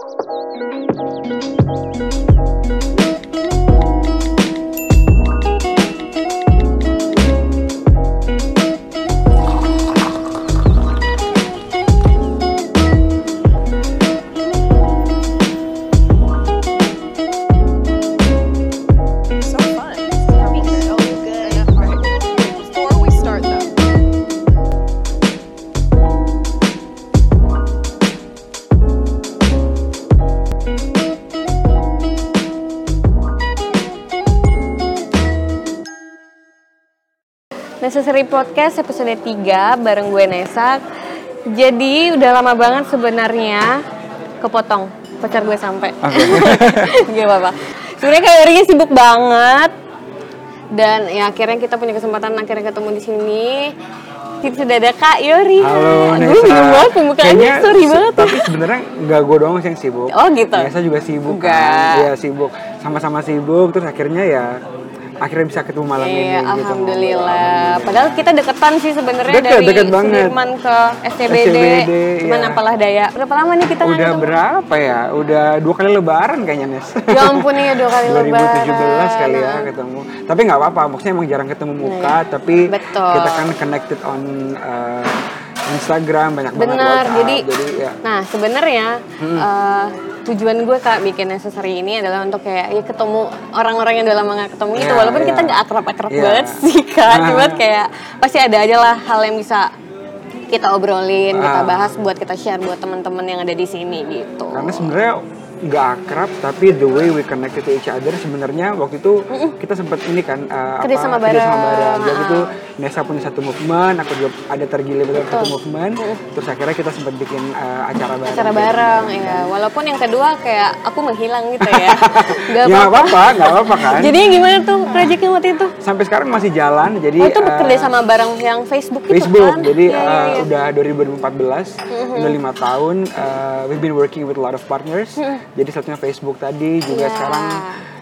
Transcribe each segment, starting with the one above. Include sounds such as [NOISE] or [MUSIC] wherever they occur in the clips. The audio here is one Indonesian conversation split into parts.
Thank you. Necessary Podcast episode 3 bareng gue Nesa. Jadi udah lama banget sebenarnya kepotong pacar gue sampai. [LAUGHS] Gak apa-apa. Sebenarnya kayak Ria sibuk banget dan ya akhirnya kita punya kesempatan akhirnya ketemu di sini. Sudah ada Kak Yori. Halo Gue Nesa. bingung banget pembukaannya, sorry banget. Tapi sebenarnya nggak gue doang sih yang sibuk. Oh, gitu? Nesa juga sibuk Enggak. kan. Iya sibuk. Sama-sama sibuk terus akhirnya ya akhirnya bisa ketemu malam ini Iya, gitu. alhamdulillah. Padahal kita deketan sih sebenarnya Deket, dari deket banget. Sudirman ke SCBD. SCBD, Cuman iya. apalah daya. Berapa lama nih kita Udah berapa ya? Udah dua kali lebaran kayaknya Nes. Ya ampun ya dua kali 2017 [LAUGHS] lebaran. kali ya ketemu. Tapi nggak apa-apa, maksudnya emang jarang ketemu muka, tapi Iya. Betul. kita kan connected on uh, Instagram banyak banget Benar, WhatsApp. jadi, jadi ya. nah sebenarnya eh, tujuan gue kak bikin necessary ini adalah untuk kayak ya ketemu orang-orang yang udah lama gak ketemu gitu, Iya, walaupun iya. kita nggak akrab-akrab Iya. banget sih kak, Nah. cuma kayak pasti ada aja lah hal yang bisa kita obrolin, kita Ah. bahas buat kita share buat teman-teman yang ada di sini gitu. Karena sebenarnya nggak akrab tapi the way we connected to each other sebenarnya waktu itu kita sempat ini kan uh, Kerja sama kerja sama bareng. bareng. Jadi Ah. itu Nesa punya satu movement, aku juga ada tergilir dengan satu movement. Terus akhirnya kita sempat bikin uh, acara bareng. acara bareng ya walaupun yang kedua kayak aku menghilang gitu ya [LAUGHS] nggak Ya apa-apa, nggak apa-apa kan. jadi gimana tuh proyeknya waktu itu Sampai sekarang masih jalan. Jadi oh itu uh, bekerja sama bareng yang Facebook gitu Facebook. kan Jadi Iya, uh, iya, iya. udah 2014, udah lima tahun. uh, we've been working with a lot of partners. Jadi satunya Facebook tadi juga Iya. sekarang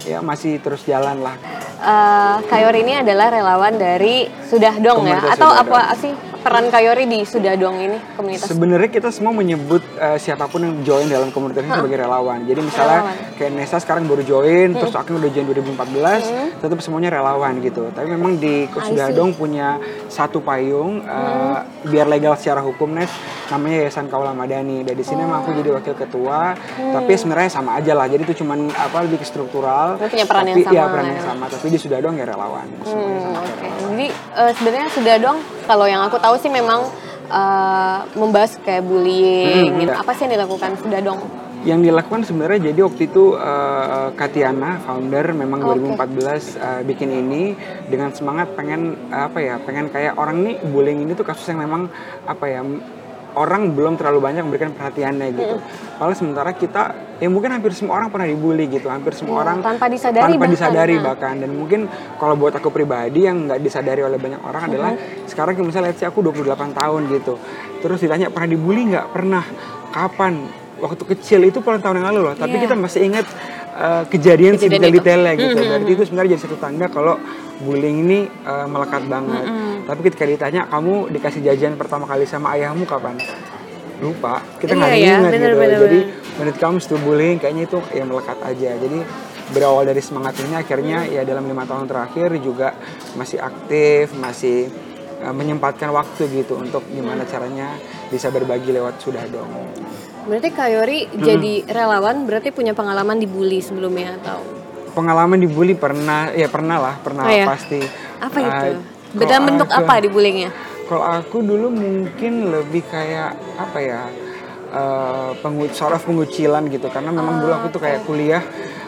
ya masih terus jalan lah. Eh, Kayori ini adalah relawan dari Sudah Dong ya? Komunitas atau Sudah apa sih peran Kayori di Sudah Dong ini komunitas Sebenarnya kita semua menyebut uh, siapa pun yang join dalam komunitas ini sebagai relawan. Jadi misalnya Relawan. kayak Nesa sekarang baru join, terus aku udah join 2014, tetap semuanya relawan gitu. Tapi memang di Sudah. Dong punya satu payung uh, biar legal secara hukum Nes namanya Yayasan Kaula Madani. Dan di sini emang aku jadi wakil ketua, tapi sebenarnya sama aja lah. Jadi itu cuman apa lebih ke struktural. Lu punya peran yang tapi, Ya sama, peran ya. yang sama, tapi di Sudah Dong ya relawan. Hmm, oke. Jadi eh, sebenarnya Sudah Dong kalau yang aku tahu sih memang eh, membahas kayak bullying Hmm, gitu. iya. Apa sih yang dilakukan Sudah Dong? yang dilakukan sebenarnya jadi waktu itu uh, Katiana founder memang Oke. 2014 uh, bikin ini dengan semangat pengen uh, apa ya pengen kayak orang nih bullying ini tuh kasus yang memang apa ya orang belum terlalu banyak memberikan perhatiannya gitu. Padahal sementara kita ya mungkin hampir semua orang pernah dibully gitu, hampir semua orang Iya, tanpa disadari tanpa bahkan, disadari nah. bahkan dan mungkin kalau buat aku pribadi yang nggak disadari oleh banyak orang adalah Mm-hmm. sekarang misalnya let's say aku 28 tahun gitu. Terus ditanya pernah dibully nggak? Pernah. Kapan? Waktu kecil itu puluhan tahun yang lalu loh. Tapi Iya. kita masih ingat uh, kejadian, Kejadian sedetail-detailnya gitu. Mm-hmm. Berarti itu sebenarnya jadi satu tanda kalau bullying ini uh, melekat banget. Mm-hmm. Tapi ketika ditanya kamu dikasih jajan pertama kali sama ayahmu kapan? Lupa. Kita nggak Iya ya, ingat bener, gitu. bener, Jadi bener. when it comes to bullying kayaknya itu ya melekat aja. Jadi berawal dari semangat ini akhirnya Hmm. ya dalam lima tahun terakhir juga masih aktif, masih uh, menyempatkan waktu gitu untuk gimana caranya bisa berbagi lewat sudah dong. Berarti Kayori Hmm. jadi relawan berarti punya pengalaman dibully sebelumnya atau Pengalaman dibully pernah ya pernah lah, pernah Oh, ya? pasti. apa Uh, itu? kalau Dalam bentuk aku- apa dibullyingnya? Kalau aku dulu mungkin lebih kayak apa ya eh pengu sort of pengucilan gitu karena memang dulu aku tuh kayak kuliah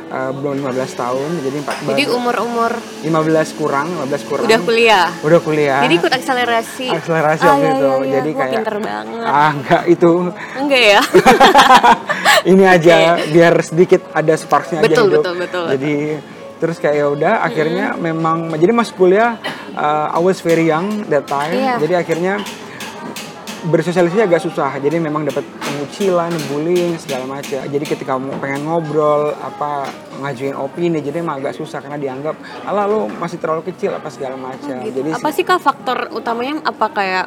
eh, belum 15 tahun jadi empat Jadi umur-umur 15 kurang 15 kurang udah kuliah. udah kuliah Jadi ikut akselerasi. akselerasi Ah, waktu iya, itu iya, iya. jadi Wah, kayak pinter banget. ah enggak itu Enggak ya? [LAUGHS] ini aja biar sedikit ada sparksnya aja Betul, hidup. betul, betul, jadi terus kayak ya udah akhirnya memang jadi masuk kuliah uh, I was very young that time. Iya. jadi akhirnya bersosialisasi agak susah. Jadi memang dapat pengucilan bullying segala macam. Jadi ketika mau pengen ngobrol apa ngajuin opini jadi emang agak susah karena dianggap alah lu masih terlalu kecil apa segala macam. Jadi Apa sih kak faktor utamanya? Apa kayak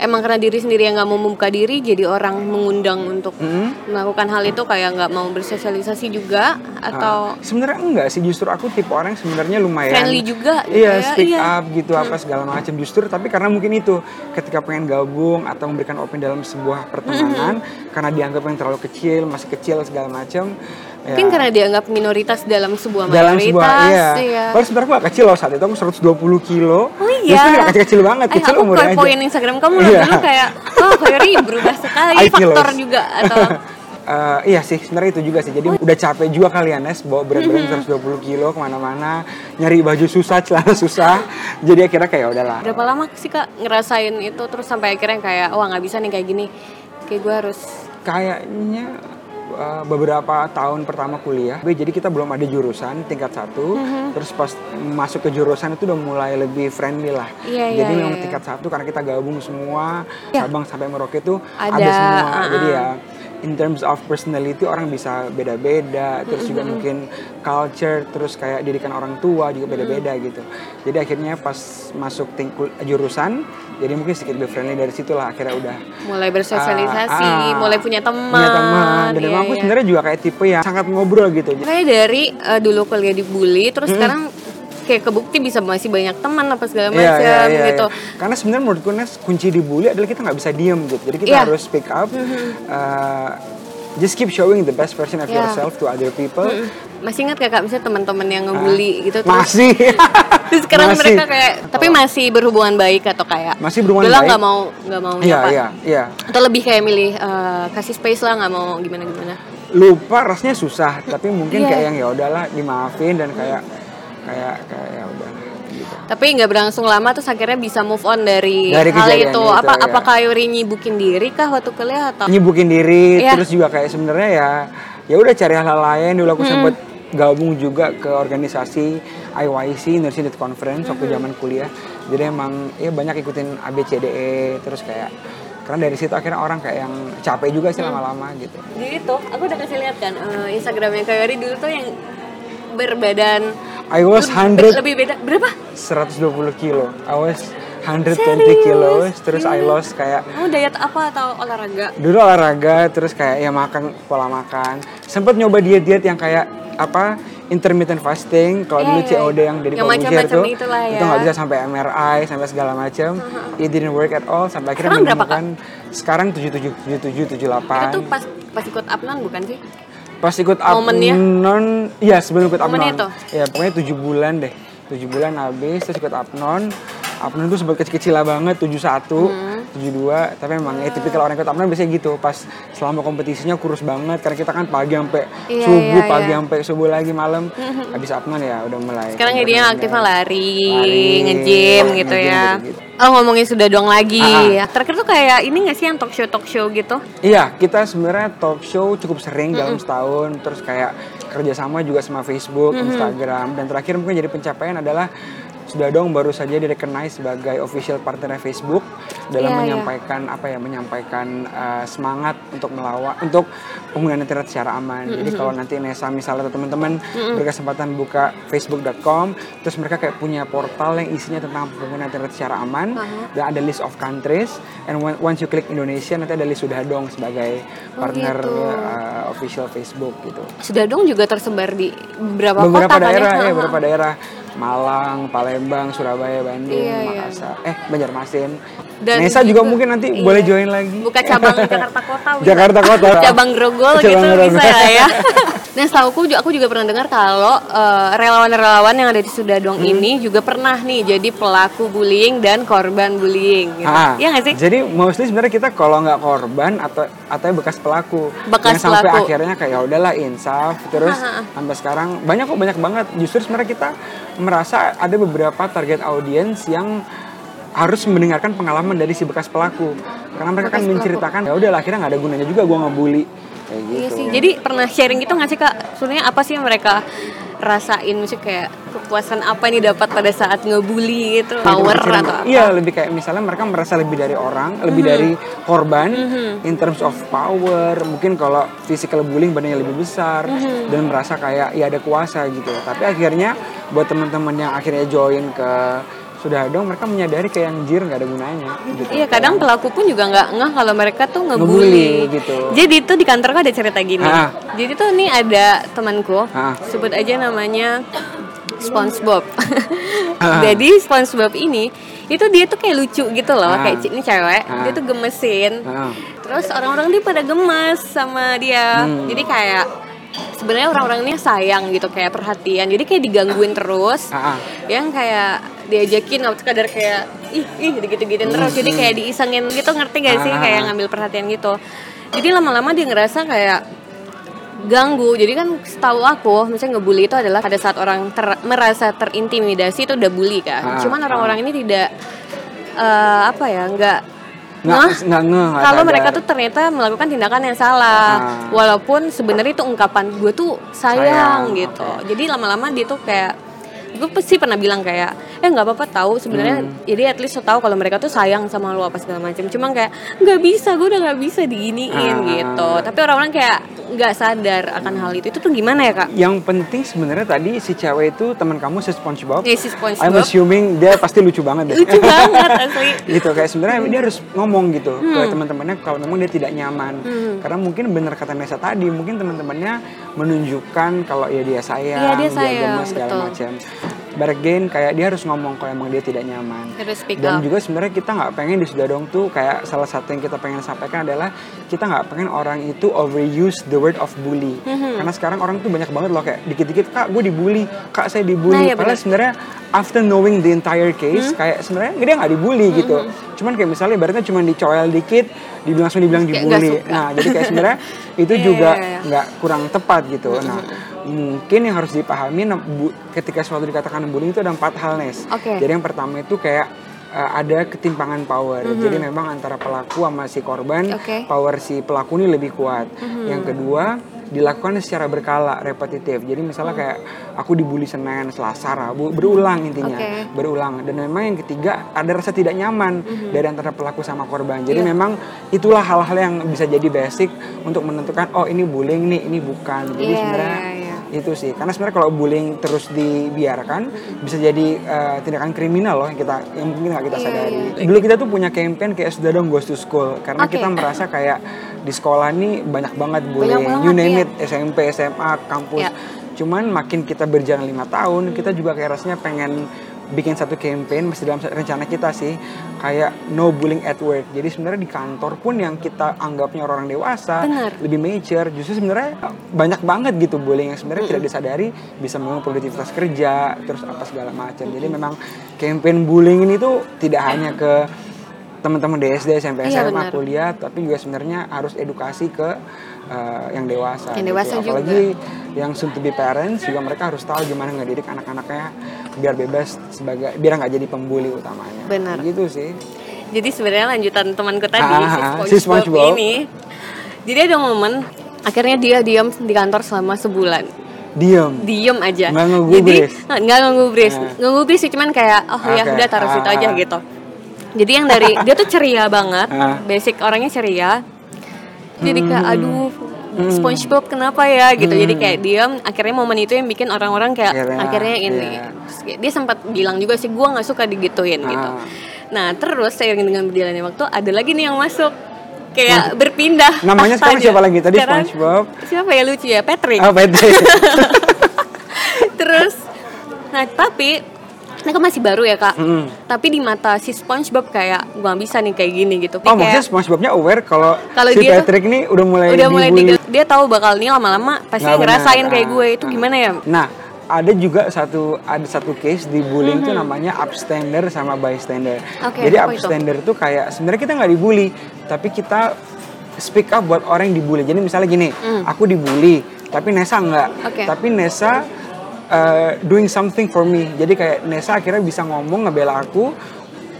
emang karena diri sendiri yang nggak mau membuka diri jadi orang mengundang untuk Mm-mm. melakukan hal itu kayak nggak mau bersosialisasi juga atau Ah, sebenarnya enggak sih justru aku tipe orang yang sebenarnya lumayan Friendly juga gitu iya ya, speak iya. up gitu apa segala macam justru tapi karena mungkin itu ketika pengen gabung atau memberikan opini dalam sebuah pertemanan karena dianggap yang terlalu kecil masih kecil segala macam ya, mungkin karena dianggap minoritas dalam sebuah dalam mayoritas sebuah iya. iya. Kalau sebenarnya aku gak kecil loh saat itu aku 120 kilo. Oh iya. Justru gak kecil-kecil banget, Eh, kecil aku umurnya aja. kepoin Instagram kamu loh Iya. dulu kayak oh Koyori berubah sekali [LAUGHS] I faktor kilos. juga atau [LAUGHS] Eh, iya sih, sebenarnya itu juga sih. Jadi Oh. udah capek juga kalian Nes, bawa berat badan 120 kilo ke mana-mana, nyari baju susah, [LAUGHS] celana susah. Jadi akhirnya kayak "Ya udahlah. berapa lama sih kak ngerasain itu terus sampai akhirnya kayak wah nggak bisa nih kayak gini kayak gue harus Kayaknya uh, beberapa tahun pertama kuliah, jadi kita belum ada jurusan tingkat satu, Mm-hmm. terus pas masuk ke jurusan itu udah mulai lebih friendly lah. Iya, jadi iya, memang iya. tingkat satu karena kita gabung semua, Iya. Sabang sampai Merauke itu Ada, ada, semua. uh-uh. Jadi ya in terms of personality orang bisa beda-beda, terus juga mungkin culture, terus kayak didikan orang tua juga beda-beda gitu. Jadi akhirnya pas masuk jurusan, jadi mungkin sedikit lebih friendly dari situlah akhirnya udah mulai bersosialisasi Ah, ah. mulai punya teman punya teman dan Iya, emang aku iya. sebenarnya juga kayak tipe yang sangat ngobrol gitu kayak dari eh, dulu kuliah dibully terus sekarang kayak kebukti bisa masih banyak teman apa segala macam Iya, iya, iya, gitu iya. karena sebenarnya menurutku Nes kunci dibully adalah kita nggak bisa diem gitu jadi kita Iya. harus speak up uh, just keep showing the best version of Iya. yourself to other people masih ingat kakak misalnya teman-teman yang ngebully gitu terus masih. [LAUGHS] terus sekarang Masih. mereka kayak tapi masih berhubungan baik atau kayak Masih berhubungan baik. nggak mau nggak mau iya iya iya. Atau lebih kayak milih eh, kasih space lah nggak mau gimana gimana? Lupa rasanya susah. Tapi mungkin Iya. kayak yang ya udahlah dimaafin dan kayak kayak kayak ya udah gitu. Tapi nggak berlangsung lama terus akhirnya bisa move on dari, Dari hal itu. itu, apa ya. apakah Yuri nyibukin diri kah waktu kuliah atau? Nyibukin diri Iya. terus juga kayak sebenarnya ya ya udah cari hal-hal lain. Dulu aku sempet gabung juga ke organisasi IYC Nursing Youth Conference waktu zaman kuliah. Jadi emang ya banyak ikutin ABCDE terus kayak karena dari situ akhirnya orang kayak yang capek juga sih lama-lama gitu. Jadi itu, aku udah kasih lihat kan eh, Instagramnya Kak Yori dulu tuh yang berbadan I was lebih, 100 lebih beda berapa? 120 kilo. I was 120 Serius? kilos terus I lost kayak Kamu diet apa atau olahraga? dulu olahraga terus kayak ya makan pola makan sempet nyoba diet diet yang kayak apa intermittent fasting kalau Iya, dulu iya, COD iya. yang dari Yang macam-macam tuh itulah itu ya. nggak bisa sampai MRI sampai segala macam it didn't work at all sampai akhirnya Sekarang berapa, menemukan sekarang 77 77 Itu 78 tuh pas pas ikut apnan bukan sih? pas ikut Momennya? Apnon iya sebelum ikut Apnon ya pokoknya 7 bulan deh 7 bulan habis terus ikut Apnon Apnon tuh sempat kecil-kecil lah banget 71 Hmm. 72 tapi emang ya tipikal orang ikut Apnon biasanya gitu pas selama kompetisinya kurus banget karena kita kan pagi sampai Iya, subuh iya, pagi iya. sampai subuh lagi malam habis Apnon ya udah mulai Sekarang jadinya aktifnya lari, Lari, nge-gym gitu nge-gym ya. gitu-gitu. Oh ngomongin sudah dong lagi. Ah, Terakhir tuh kayak ini gak sih yang talk show talk show gitu? Iya, kita sebenarnya talk show cukup sering dalam setahun, terus kayak kerjasama juga sama Facebook, Instagram, dan terakhir mungkin jadi pencapaian adalah sudah dong baru saja direcognize sebagai official partner Facebook dalam Iya, iya. menyampaikan apa ya, menyampaikan uh, semangat untuk melawan untuk penggunaan internet secara aman. Jadi kalau nanti Nesa misalnya atau teman-teman berkesempatan buka facebook.com, terus mereka kayak punya portal yang isinya tentang penggunaan internet secara aman dan ada list of countries and when- once you klik Indonesia nanti ada list sudah dong sebagai partner gitu. uh, official Facebook gitu. Sudah dong juga tersebar di beberapa, beberapa kota kan daerah ya? ya, beberapa daerah Malang, Palembang, Surabaya, Bandung, Iya, iya. Makassar, eh Banjarmasin. Dan Nesa juga juga- mungkin nanti iya. boleh join lagi. Buka cabang Jakarta Kota. [LAUGHS] bisa. Jakarta Kota. [LAUGHS] cabang Grogol Cabang gitu Grogol. bisa lah ya. [LAUGHS] Nah, setahu aku juga aku juga pernah dengar kalau eh, relawan-relawan yang ada di Sudadong Hmm. ini juga pernah nih jadi pelaku bullying dan korban bullying. Gitu. Ah, Iya nggak sih? Jadi mostly sebenarnya kita kalau nggak korban atau atau bekas pelaku. Bekas Yang sampai pelaku. akhirnya kayak ya udahlah insaf terus sampai sekarang banyak kok banyak banget. Justru sebenarnya kita merasa ada beberapa target audiens yang harus mendengarkan pengalaman dari si bekas pelaku karena mereka kan Bekas pelaku. menceritakan ya udahlah akhirnya nggak ada gunanya juga gua ngebully kayak gitu. Iya sih. Jadi pernah sharing gitu nggak sih kak? Sebenarnya apa sih yang mereka rasain? Maksudnya kayak kepuasan apa nih dapat pada saat ngebully gitu? Power Lebih atau apa? Iya, lebih kayak misalnya mereka merasa lebih dari orang, lebih Mhm. dari korban in terms of power. Mungkin kalau physical bullying badannya lebih besar Mhm. dan merasa kayak ya ada kuasa gitu. Tapi akhirnya buat teman-teman yang akhirnya join ke sudah dong mereka menyadari kayak anjir nggak ada gunanya gitu. Iya kadang pelaku pun juga nggak ngeh kalau mereka tuh Ngebully, ngebully. gitu. Jadi tuh di kantorku ada cerita gini. Ah. Jadi tuh nih ada temanku, Ah. sebut aja namanya SpongeBob. [LAUGHS] Jadi SpongeBob ini itu dia tuh kayak lucu gitu loh, Ah. kayak ini cewek, Ah. dia tuh gemesin. Ah. Terus orang-orang dia pada gemes sama dia. Hmm. Jadi kayak sebenarnya orang-orang ini sayang gitu kayak perhatian. Jadi kayak digangguin terus. Ah, ah. Yang kayak diajakin nggak sekadar kayak ih ih gitu-gituin terus. Jadi kayak diisengin gitu ngerti gak sih Hmm. Ah. kayak ngambil perhatian gitu. Jadi lama-lama dia ngerasa kayak ganggu. Jadi kan setahu aku, misalnya ngebully itu adalah pada saat orang ter- merasa terintimidasi itu udah bully kan. Ah, Cuman orang-orang ini tidak eh, apa ya, nggak nggak ngeh nggak ngeh kalau mereka tuh ternyata melakukan tindakan yang salah. Ah. walaupun sebenarnya itu ungkapan gue tuh Sayang, sayang, gitu. jadi lama-lama dia tuh kayak gue pasti pernah bilang kayak eh nggak apa-apa tahu sebenarnya Hmm. jadi at least lo tahu kalau mereka tuh sayang sama lo apa segala macam cuma kayak nggak bisa gue udah nggak bisa diginiin Ah. gitu. Tapi orang-orang kayak nggak sadar akan hal itu. Itu tuh gimana ya kak? Yang penting sebenarnya tadi si cewek itu teman kamu si SpongeBob. Ya si SpongeBob. I'm assuming dia pasti lucu banget deh. Lucu banget asli. [LAUGHS] Gitu kayak sebenarnya dia harus ngomong gitu ke Hmm. teman-temannya kalau memang dia tidak nyaman. Karena mungkin bener kata Nesa tadi mungkin teman-temannya menunjukkan kalau ya dia sayang Iya, dia sayang, gemes segala macam again kayak dia harus ngomong kalau emang dia tidak nyaman. Harus speak dan up. juga sebenarnya kita nggak pengen di Sudadong tuh kayak salah satu yang kita pengen sampaikan adalah kita nggak pengen orang itu overuse the word of bully. Mhm. karena sekarang orang tuh banyak banget loh kayak dikit-dikit kak gue dibully. Kak saya dibully. Nah, iya padahal benar. sebenarnya after knowing the entire case Hmm? kayak sebenarnya dia nggak dibully gitu. Cuman kayak misalnya ibaratnya cuma dicoel dikit dibilang langsung dibilang dibully. nah jadi kayak sebenarnya [LAUGHS] itu Iya, juga iya, iya. nggak kurang tepat gitu. Nah mungkin yang harus dipahami ketika suatu dikatakan bullying itu ada empat hal Nes Oke. jadi yang pertama itu kayak uh, ada ketimpangan power. Jadi memang antara pelaku sama si korban. Mhm. power si pelaku ini lebih kuat. Yang kedua, dilakukan secara berkala, repetitif. Jadi misalnya kayak aku dibully Senin, Selasa, Rabu, berulang intinya, Oke. berulang. Dan memang yang ketiga ada rasa tidak nyaman dari antara pelaku sama korban. Jadi. Iya. memang itulah hal-hal yang bisa jadi basic untuk menentukan oh ini bullying nih, ini bukan. Jadi Iya, sebenarnya iya, iya. Itu sih karena sebenarnya kalau bullying terus dibiarkan bisa jadi eh, tindakan kriminal loh yang kita yang mungkin nggak kita Iya, sadari iya. dulu kita tuh punya campaign kayak sudah dong goes to school karena Oke. kita merasa kayak di sekolah nih banyak banget bullying banget, you name it SMP SMA kampus Iya. cuman makin kita berjalan lima tahun kita juga kayak rasanya pengen bikin satu campaign masih dalam rencana kita sih kayak no bullying at work. Jadi sebenarnya di kantor pun yang kita anggapnya orang dewasa Benar. lebih mature justru sebenarnya banyak banget gitu bullying yang sebenarnya tidak disadari bisa memang produktivitas kerja terus apa segala macam. Jadi memang campaign bullying ini tuh tidak hanya ke teman-teman DSD SMP Iya, SMA kuliah tapi juga sebenarnya harus edukasi ke uh, yang dewasa Yang dewasa juga. apalagi yang soon to be parents juga mereka harus tahu gimana ngedidik anak-anaknya biar bebas sebagai biar nggak jadi pembuli utamanya Benar. gitu sih Jadi sebenarnya lanjutan temanku tadi Ah, si si SpongeBob, SpongeBob. ini. Jadi ada momen akhirnya dia diam di kantor selama sebulan. diem Diem aja. Nggak Jadi ngegubris. nggak nggak ngegubris. Nah. Ngegubris sih cuman kayak oh ya Oke. udah taruh situ Ah, aja ah. gitu. Jadi yang dari dia tuh ceria banget. Ah. Basic orangnya ceria. Jadi kayak Hmm. SpongeBob kenapa ya gitu. Jadi kayak diam akhirnya momen itu yang bikin orang-orang kayak Akhirnya, akhirnya ini. iya. Terus kayak dia sempat bilang juga sih gua nggak suka digituin gitu. Ah. Nah terus seiring dengan berjalannya waktu ada lagi nih yang masuk kayak berpindah. Namanya sekarang siapa lagi? Tadi Sekarang SpongeBob. Siapa ya lucu ya Patrick. oh Pedri [LAUGHS] terus nah tapi ini kan masih baru ya kak. Mm. Tapi di mata si SpongeBob kayak gua nggak bisa nih kayak gini gitu. oh Kayak maksudnya SpongeBobnya aware kalau si dia tuh Patrick nih udah mulai udah mulai dibully. di, dia tahu bakal nih lama-lama pasti Nggak ngerasain benar. kayak gue itu Ah. gimana ya? Nah, ada juga satu ada satu case di bullying Mhm. tuh namanya upstander sama bystander. Oke, Jadi apa itu? upstander tuh kayak sebenarnya kita nggak dibully, tapi kita speak up buat orang yang dibully. Jadi misalnya gini, aku dibully, tapi Nesa nggak. Hmm. Oke. Tapi Nesa uh, doing something for me. Jadi kayak Nesa akhirnya bisa ngomong ngebela aku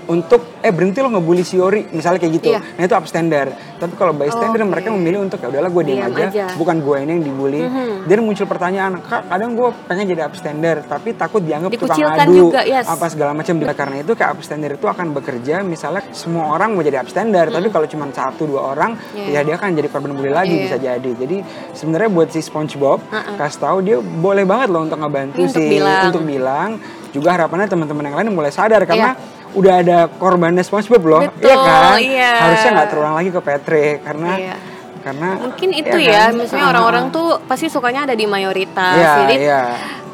untuk eh berhenti lo ngebully si Yori misalnya kayak gitu Iya. nah itu upstander tapi kalau bystander Oke. mereka memilih untuk ya udahlah gue diam Diam aja, aja. bukan gue ini yang dibully Mhm. dan muncul pertanyaan kak kadang gue pengen jadi upstander tapi takut dianggap tukang adu juga, yes. apa segala macam karena itu kayak upstander itu akan bekerja misalnya semua orang mau jadi upstander tapi kalau cuma satu dua orang. Iya. ya dia akan jadi korban bully lagi Iya. bisa jadi jadi sebenarnya buat si SpongeBob Uh-uh. kasih tahu dia boleh banget loh untuk ngebantu Untuk sih bilang. untuk bilang juga harapannya teman-teman yang lain mulai sadar karena udah ada korbannya SpongeBob loh, Betul, iya kan? iya. Harusnya nggak terulang lagi ke Patrick karena Iya. karena Mungkin itu iya ya, kan? misalnya Ah, orang-orang tuh pasti sukanya ada di mayoritas. Iya, Jadi iya.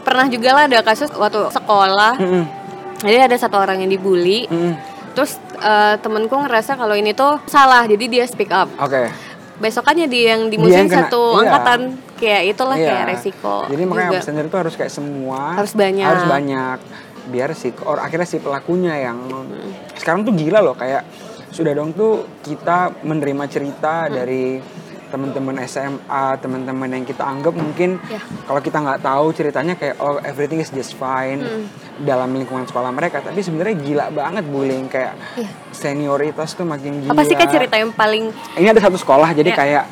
pernah juga lah ada kasus waktu sekolah. Mm-mm, Jadi ada satu orang yang dibully. mm-mm. Terus eh, temenku ngerasa kalau ini tuh salah, jadi dia speak up. Oke. Besokannya dia yang dimusuhin satu iya. angkatan kayak itulah Iya. kayak resiko. Jadi makanya juga. itu harus kayak semua Harus banyak. harus banyak biar si or akhirnya si pelakunya yang sekarang tuh gila loh kayak sudah dong tuh kita menerima cerita dari teman-teman SMA, teman-teman yang kita anggap mungkin Ya. kalau kita nggak tahu ceritanya kayak oh everything is just fine dalam lingkungan sekolah mereka, tapi sebenarnya gila banget bullying kayak Iya. senioritas tuh makin gila. Apa sih kak cerita yang paling Ini ada satu sekolah jadi Ya. kayak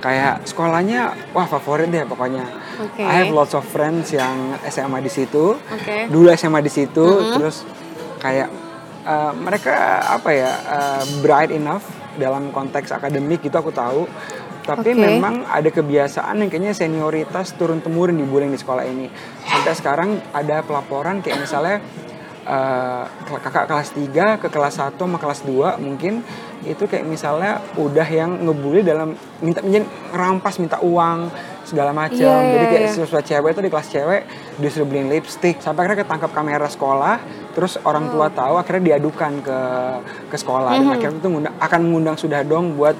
kayak sekolahnya wah favorit deh pokoknya. Oke. I have lots of friends yang SMA di situ. Oke. Dulu SMA di situ Mm-hmm. terus kayak uh, mereka apa ya uh, bright enough dalam konteks akademik gitu aku tahu. Tapi memang ada kebiasaan yang kayaknya senioritas turun temurun di bullying di sekolah ini. Sampai sekarang ada pelaporan kayak misalnya eh, kakak kelas 3 ke kelas 1 sama kelas 2 mungkin itu kayak misalnya udah yang ngebully dalam minta minjem rampas minta uang segala macam Iya, iya, jadi kayak iya. siswa cewek itu di kelas cewek disuruh beliin lipstick sampai akhirnya ketangkap kamera sekolah terus orang tua tahu akhirnya diadukan ke ke sekolah. Dan akhirnya itu ngundang, akan mengundang sudah dong buat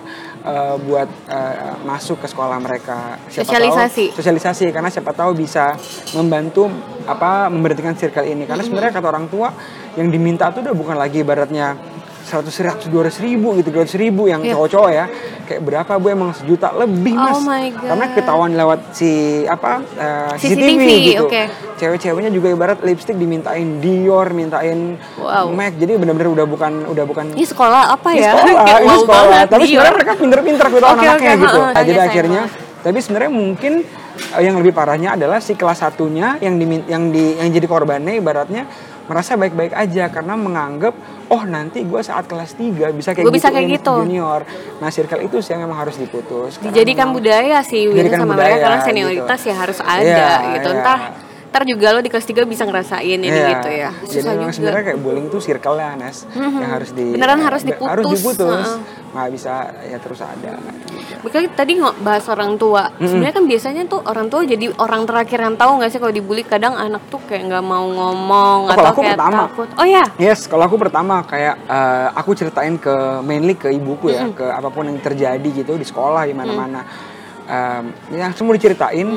eh, buat eh, masuk ke sekolah mereka Siapa tahu- Sosialisasi. sosialisasi karena siapa tahu bisa membantu apa memberhentikan circle ini karena sebenarnya kata orang tua yang diminta tuh udah bukan lagi ibaratnya 100 100 200 ribu gitu 200 ribu yang Iya. cowok-cowok ya kayak berapa bu emang sejuta lebih mas Oh my God. karena ketahuan lewat si apa eh, CCTV, CCTV, gitu oke. cewek-ceweknya juga ibarat lipstick dimintain Dior mintain Wow. Mac jadi benar-benar udah bukan udah bukan ini sekolah apa ini ya? sekolah, [LAUGHS] Kayak ini wow sekolah. banget, Tapi sebenarnya mereka pinter-pinter gitu Oke, anak-anaknya oke, gitu. Nah, jadi akhirnya, tapi sebenarnya mungkin eh, yang lebih parahnya adalah si kelas satunya yang di, yang di yang jadi korbannya ibaratnya merasa baik-baik aja karena menganggap oh nanti gue saat kelas 3 bisa kayak Gua bisa kayak gituin gitu. junior. Nah circle itu sih yang memang harus diputus. Dijadikan memang- budaya sih Win sama budaya, mereka karena gitu. senioritas ya harus ada Iya, gitu iya. entah ntar juga lo di kelas 3 bisa ngerasain ini Iya. gitu ya Jadi susah memang juga sebenarnya kayak bullying itu circle-nya Nes yang harus di Beneran harus diputus, Harus diputus. heeh. Nggak bisa ya terus ada gitu. Makanya tadi nggak bahas orang tua. Sebenarnya kan biasanya tuh orang tua jadi orang terakhir yang tahu nggak sih kalau dibully kadang anak tuh kayak nggak mau ngomong Oh, atau kalau aku kayak pertama. takut. Oh ya. Yes, kalau aku pertama kayak eh, aku ceritain ke mainly ke ibuku ya, ke apa pun yang terjadi gitu di sekolah di mana-mana. Em, yang semua diceritain.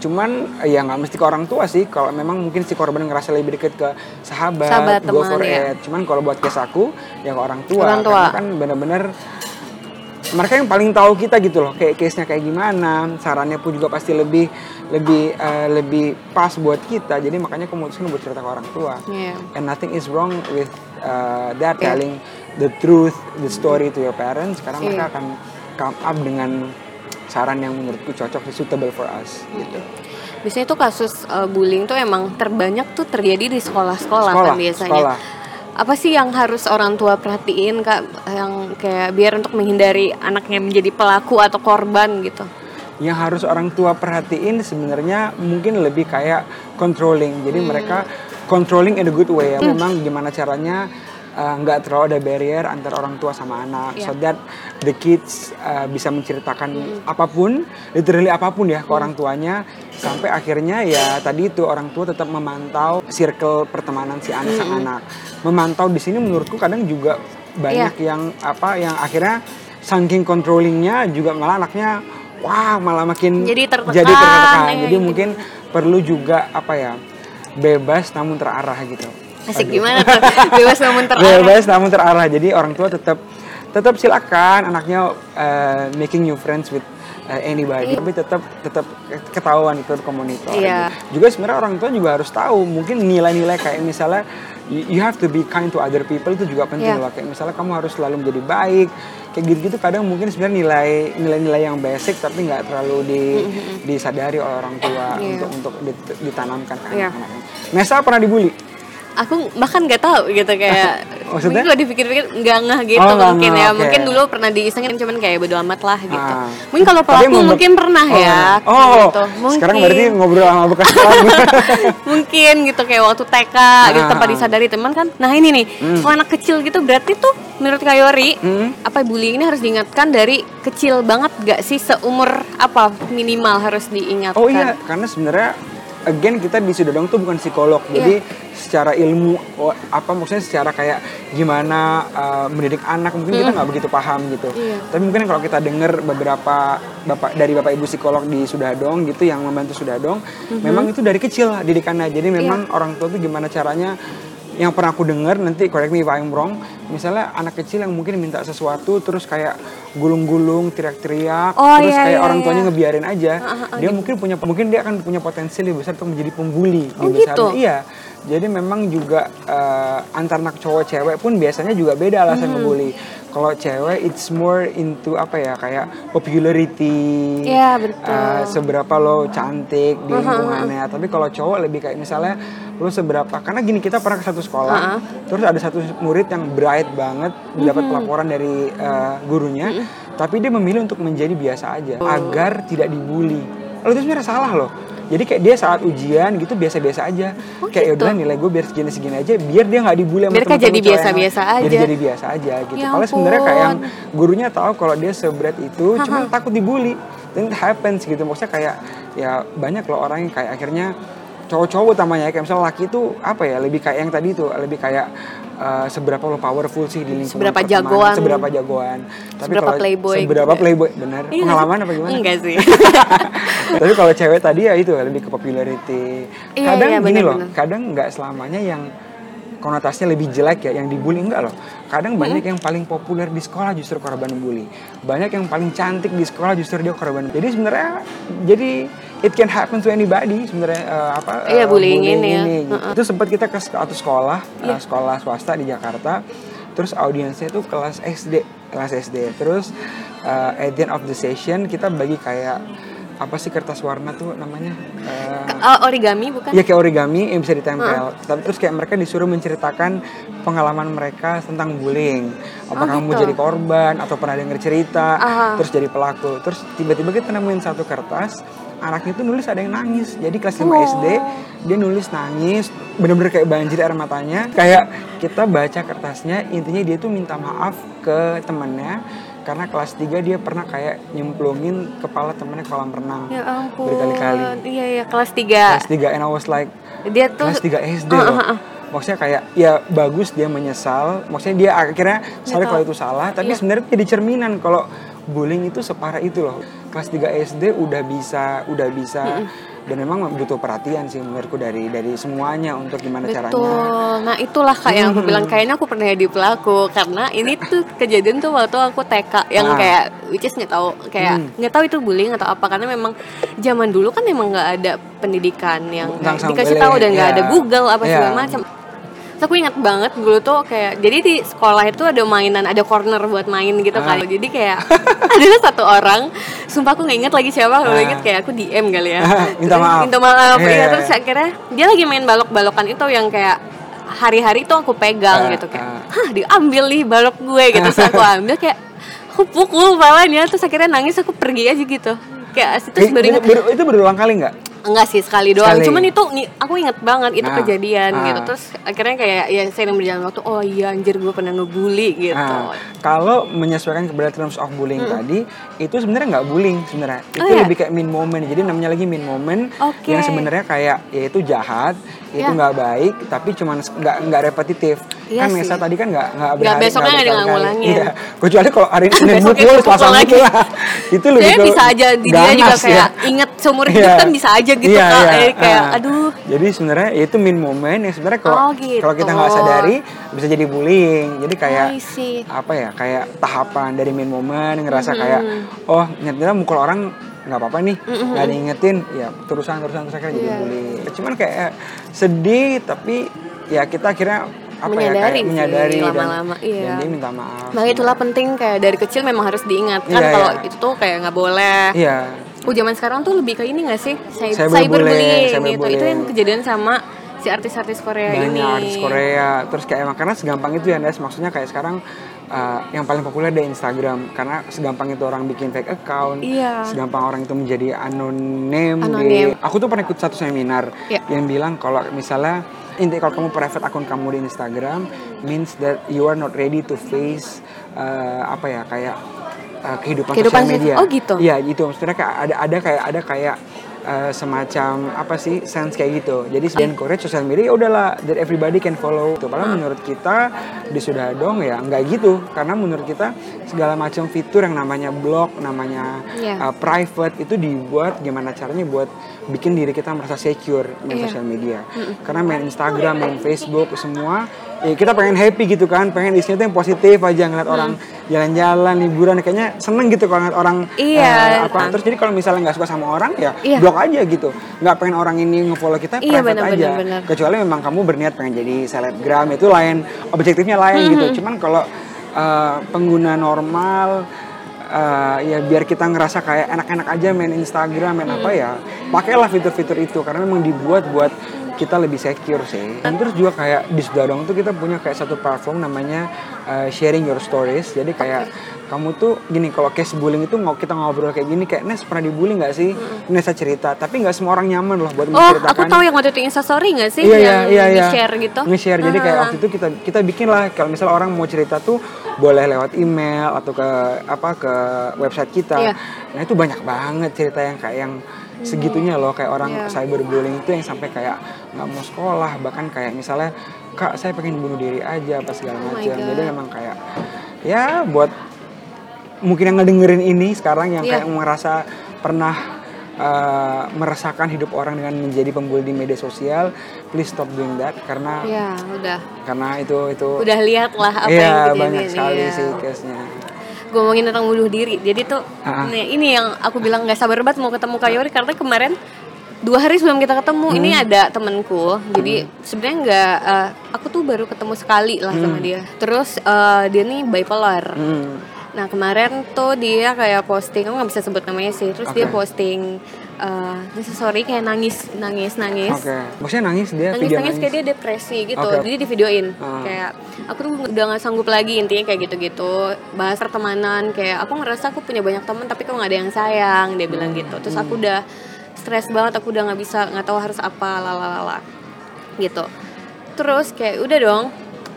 Cuman eh, ya nggak mesti ke orang tua sih. Kalau memang mungkin si korban ngerasa lebih deket ke sahabat, Sahabat, go for ya. it. Cuman kalau buat case aku ya ke orang tua. Orang tua. Karena kan bener-bener mereka yang paling tahu kita gitu loh kayak case nya kayak gimana sarannya pun juga pasti lebih lebih eh, lebih pas buat kita jadi makanya aku memutuskan buat cerita ke orang tua Iya. and nothing is wrong with uh, that Yeah. telling the truth the story to your parents karena mereka Iya. akan come up dengan saran yang menurutku cocok suitable for us gitu Biasanya tuh kasus uh, bullying tuh emang terbanyak tuh terjadi di sekolah-sekolah kan biasanya. sekolah. Apa sih yang harus orang tua perhatiin kak yang kayak biar untuk menghindari anaknya menjadi pelaku atau korban gitu? yang harus orang tua perhatiin sebenarnya mungkin lebih kayak controlling Hmm. jadi mereka controlling in a good way ya memang gimana caranya uh, nggak terlalu ada barrier antara orang tua sama anak so Yeah. that the kids uh, bisa menceritakan Hmm. apa pun literally apa pun ya ke orang tuanya sampai akhirnya ya tadi itu orang tua tetap memantau circle pertemanan si anak sang Hmm. anak memantau di sini menurutku kadang juga banyak Iya. yang apa yang akhirnya saking controllingnya juga malah anaknya wah malah makin Jadi tertekan, jadi tertekan. ya, jadi gitu. mungkin perlu juga apa ya bebas namun terarah gitu Asik gimana tuh? Bebas namun terarah. bebas namun terarah jadi orang tua tetap tetap silakan anaknya uh, making new friends with uh, anybody tapi tetap tetap ketahuan itu komunitas Iya. juga sebenarnya orang tua juga harus tahu mungkin nilai-nilai kayak misalnya you have to be kind to other people itu juga penting Iya. loh kayak misalnya kamu harus selalu menjadi baik kayak gitu-gitu kadang mungkin sebenarnya nilai nilai-nilai yang basic tapi nggak terlalu di, disadari oleh orang tua Iya. untuk untuk dit- ditanamkan ke Iya. anak-anaknya. Nesa pernah dibully? Aku bahkan nggak tahu gitu kayak [LAUGHS] Maksudnya? Mungkin kalau dipikir-pikir nggak ngeh gitu Oh, mungkin ngeh, ya. oke. Mungkin dulu pernah diisengin cuman kayak bodo amat lah gitu. Ah. Mungkin kalau pelaku mungkin pernah Oh, ya. Oh, gitu. Mungkin. sekarang berarti ngobrol sama bekas pelaku. [LAUGHS] mungkin gitu kayak waktu TK gitu Ah. tanpa disadari teman kan. Nah ini nih, kalau anak kecil gitu berarti tuh menurut Kayori Hmm. apa bullying ini harus diingatkan dari kecil banget gak sih seumur apa minimal harus diingatkan? Oh iya, karena sebenarnya again kita di Sudodong tuh bukan psikolog. Iya. Jadi secara ilmu oh, apa maksudnya secara kayak gimana uh, mendidik anak mungkin kita nggak begitu paham gitu. Iya. Tapi mungkin kalau kita dengar beberapa bapak dari bapak ibu psikolog di Sudadong gitu yang membantu Sudadong, Mhm. memang itu dari kecil didikannya. Jadi Iya. memang orang tua tuh gimana caranya yang pernah aku dengar nanti correct me if I'm wrong misalnya anak kecil yang mungkin minta sesuatu terus kayak gulung-gulung teriak-teriak Oh, terus iya, kayak iya, orang tuanya iya. ngebiarin aja dia mungkin punya mungkin dia akan punya potensi lebih besar untuk menjadi pembuli Oh, besar gitu? iya jadi memang juga eh, antar anak cowok cewek pun biasanya juga beda alasan Hmm. ngebully. Kalau cewek it's more into apa ya kayak popularity Iya, betul. eh, seberapa lo cantik di lingkungannya. Tapi kalau cowok lebih kayak misalnya lo seberapa karena gini kita pernah ke satu sekolah terus ada satu murid yang bright banget dapat pelaporan dari eh, gurunya tapi dia memilih untuk menjadi biasa aja agar tidak dibully. Lo itu sebenarnya salah loh jadi kayak dia saat ujian gitu biasa-biasa aja. Kayak gitu? yaudah nilai gue biar segini-segini aja biar dia nggak dibully sama Biar temen-temen jadi biasa-biasa jadi aja. jadi biasa aja gitu. Ya kalau sebenarnya kayak yang gurunya tahu kalau dia sebret itu cuman takut dibully. Dan it happens gitu. Maksudnya kayak ya banyak loh orang yang kayak akhirnya cowok-cowok utamanya kayak misalnya laki itu apa ya lebih kayak yang tadi tuh lebih kayak uh, seberapa lo powerful sih di lingkungan Seberapa pertemanan, jagoan. seberapa jagoan Seberapa kalau- playboy seberapa gitu. playboy benar Iya. pengalaman apa gimana Enggak sih. [LAUGHS] tapi kalau cewek tadi ya itu lebih ke popularity Iya, kadang iya, gini loh benar-benar. kadang nggak selamanya yang konotasinya lebih jelek ya yang dibully enggak loh kadang banyak yang paling populer di sekolah justru korban bully banyak yang paling cantik di sekolah justru dia korban jadi sebenarnya jadi it can happen to anybody sebenarnya eh, apa Iya, eh, bullying ini ya. gitu. itu sempat kita ke satu sekolah eh, sekolah swasta di Jakarta terus audiensnya itu kelas SD kelas SD terus eh, at the end of the session kita bagi kayak apa sih kertas warna tuh namanya Oh, origami bukan? Ya kayak origami yang bisa ditempel. Tapi terus kayak mereka disuruh menceritakan pengalaman mereka tentang bullying. Apakah kamu gitu? jadi korban atau pernah denger cerita, Aha. terus jadi pelaku. Terus tiba-tiba kita nemuin satu kertas, anaknya itu nulis ada yang nangis. Jadi kelas 5 Oh. SD dia nulis nangis, bener-bener kayak banjir air matanya. Kayak kita baca kertasnya, intinya dia tuh minta maaf ke temennya karena kelas 3 dia pernah kayak nyemplungin kepala temennya kolam renang Ya ampun. berkali-kali Iya, iya, kelas 3. kelas 3 and I was like Dia tuh kelas 3 SD Ah, loh. ah, ah. Maksudnya kayak ya bagus dia menyesal. Maksudnya dia akhirnya sadar kalau itu salah, tapi Iya. sebenarnya jadi cerminan kalau bullying itu separah itu loh. Kelas 3 SD udah bisa udah bisa dan memang butuh perhatian sih menurutku dari dari semuanya untuk gimana caranya. Betul. Nah itulah kayak yang aku bilang kayaknya aku pernah jadi pelaku karena ini tuh kejadian tuh waktu aku TK yang Ah. kayak which is nggak tahu kayak nggak tahu itu bullying atau apa karena memang zaman dulu kan memang nggak ada pendidikan yang dikasih tahu dan nggak iya. ada Google apa Iya. segala macam. Terus aku ingat banget dulu tuh kayak jadi di sekolah itu ada mainan ada corner buat main gitu Ah. kan jadi kayak [LAUGHS] ada satu orang sumpah aku nggak inget lagi siapa kalau Ah. inget kayak aku DM kali ya Minta Terus maaf. minta maaf Iya, iya iya, terus iya. akhirnya dia lagi main balok-balokan itu yang kayak hari-hari tuh aku pegang Ah, gitu kayak ah. hah diambil nih balok gue gitu terus aku ambil kayak aku pukul palanya terus akhirnya nangis aku pergi aja gitu kayak terus Eh, baru ingat ber- itu berulang kali nggak? Enggak sih sekali doang Sekali. cuman itu aku inget banget itu Ah, kejadian ah. gitu terus akhirnya kayak ya saya berjalan waktu oh iya anjir gue pernah ngebully gitu Nah, kalau menyesuaikan kepada terms of bullying tadi, itu sebenarnya nggak bullying sebenarnya. Itu iya? lebih kayak mean moment. Jadi namanya lagi mean moment Oke. yang sebenarnya kayak ya itu jahat, itu Ya. nggak baik, tapi cuman s- nggak nggak repetitif. Iya kan. Nesa tadi kan nggak nggak Nggak, berhari, besoknya nggak berkali-kali. ngulangin. Iya. Kecuali kalau hari ini [LAUGHS] Senin mukul, Selasa lagi. mukul lah. [LAUGHS] itu lebih Saya bisa aja di dia juga kayak ya. inget seumur hidup Iya. kan bisa aja gitu Iya, kak iya. Eh, kayak Ah. aduh Jadi sebenarnya ya itu mean moment yang sebenarnya kalau Oh, gitu. kalau kita nggak sadari bisa jadi bullying. Jadi kayak apa ya kayak tahapan dari main momen ngerasa kayak oh nyatanya mukul orang nggak apa-apa nih nggak diingetin ya terusan terusan terus akhirnya jadi Iya. bully cuman kayak sedih tapi ya kita akhirnya apa ya Menyadari kayak sih, menyadari dan, lama-lama, iya. dan dia minta maaf Nah itulah penting kayak dari kecil memang harus diingatkan Iya, kalau iya. itu tuh kayak nggak boleh. iya Oh zaman sekarang tuh lebih ke ini gak sih? Cy- Cyberbullying, Cyberbullying gitu. Itu cyberbullying. yang kejadian sama si artis-artis Korea banyak ini. artis Korea terus kayak emang karena segampang itu ya Nes maksudnya kayak sekarang uh, yang paling populer di Instagram karena segampang itu orang bikin fake account Iya. segampang orang itu menjadi anonim, Anonim. di aku tuh pernah ikut satu seminar Iya. yang bilang kalau misalnya inti kalau kamu private akun kamu di Instagram means that you are not ready to face uh, apa ya kayak uh, kehidupan, Kehidupan sosial sosial- media oh gitu? Iya gitu maksudnya kayak ada ada kayak ada kayak uh, semacam apa sih sense kayak gitu. Jadi di encourage sosial media ya udahlah that everybody can follow. Tuh, padahal menurut kita di sudah dong ya nggak gitu karena menurut kita segala macam fitur yang namanya blog, namanya Iya. uh, private itu dibuat gimana caranya buat bikin diri kita merasa secure main Iya. sosial media. Karena main Instagram, main Facebook semua ya kita pengen happy gitu kan, pengen isinya tuh yang positif aja ngeliat orang jalan-jalan, liburan kayaknya seneng gitu kalau ngeliat orang Iya. eh, apa terus jadi kalau misalnya nggak suka sama orang ya Iya. blok aja gitu nggak pengen orang ini ngefollow kita Iya, private benar, aja benar, benar. kecuali memang kamu berniat pengen jadi selebgram itu lain objektifnya lain Hmm, gitu cuman kalau eh, pengguna normal eh, ya biar kita ngerasa kayak enak-enak aja main Instagram main apa Hmm. ya pakailah fitur-fitur itu karena memang dibuat buat kita lebih secure sih dan terus juga kayak di Sudadong tuh kita punya kayak satu platform namanya eh, sharing your stories jadi kayak kamu tuh gini kalau case bullying itu ngo- kita ngobrol kayak gini kayak Nes pernah dibully nggak sih Nesa cerita tapi nggak semua orang nyaman loh buat Oh, menceritakan aku tahu yang waktu itu Instastory nggak sih Iya iya yang iya iya. di-share gitu? Nge-share. Jadi kayak Ah. waktu itu kita kita bikin lah kalau misalnya orang mau cerita tuh boleh lewat email atau ke apa ke website kita. Iya. Nah, itu banyak banget cerita yang kayak yang segitunya loh kayak orang Iya. cyberbullying itu yang sampai kayak nggak mau sekolah bahkan kayak misalnya kak saya pengen bunuh diri aja apa segala Oh macam jadi memang kayak ya buat mungkin yang ngedengerin ini sekarang yang Iya. kayak merasa pernah uh, meresahkan hidup orang dengan menjadi pembuli di media sosial, please stop doing that karena Iya, udah. karena itu itu Udah lihat lah apa iya yang banyak sekali iya. sih case-nya. Gue ngomongin tentang bunuh diri. Jadi tuh nih, ini yang aku bilang nggak sabar banget mau ketemu Kak Yori karena kemarin dua hari sebelum kita ketemu ini Hmm. ada temenku jadi sebenarnya nggak eh, aku tuh baru ketemu sekali lah sama dia. Terus eh, dia nih bipolar. Hmm. nah kemarin tuh dia kayak posting aku nggak bisa sebut namanya sih. Terus dia Oke. posting eh sorry kayak nangis nangis nangis Oke. Maksudnya nangis dia nangis video nangis kayak dia depresi gitu Oke. jadi di videoin Ah. kayak aku tuh udah nggak sanggup lagi intinya kayak gitu gitu bahas pertemanan kayak aku ngerasa aku punya banyak teman tapi kok nggak ada yang sayang dia bilang gitu terus aku udah stres banget aku udah nggak bisa nggak tahu harus apa lalalala gitu terus kayak udah dong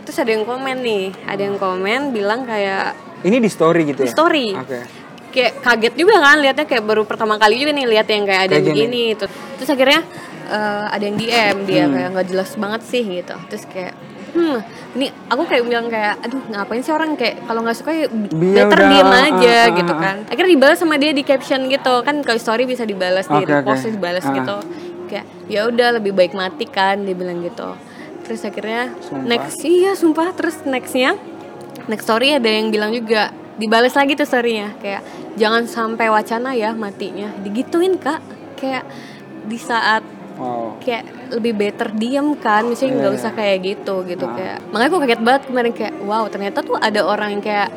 terus ada yang komen nih ada yang komen bilang kayak Ini di story gitu Di ya? story. Oke. Kayak kaget juga kan liatnya kayak baru pertama kali juga nih lihat yang kayak ada Kayak yang gini. begini terus, terus akhirnya eh, ada yang DM dia Hmm. kayak nggak jelas banget sih gitu terus kayak hmm ini aku kayak bilang kayak aduh ngapain sih orang kayak kalau nggak suka ya Biar better udah, diem ah, aja ah, gitu ah. kan akhirnya dibalas sama dia di caption gitu kan kalau story bisa dibalas di Oke, repost terus dibalas Ah. gitu kayak ya udah lebih baik mati kan dia bilang gitu terus akhirnya Sumpah. next iya sumpah terus nextnya next story ada yang bilang juga dibalas lagi tuh storynya kayak jangan sampai wacana ya matinya digituin kak kayak di saat Wow. kayak lebih better diem kan misalnya nggak iya. usah kayak gitu gitu Ah. kayak makanya aku kaget banget kemarin kayak wow ternyata tuh ada orang yang kayak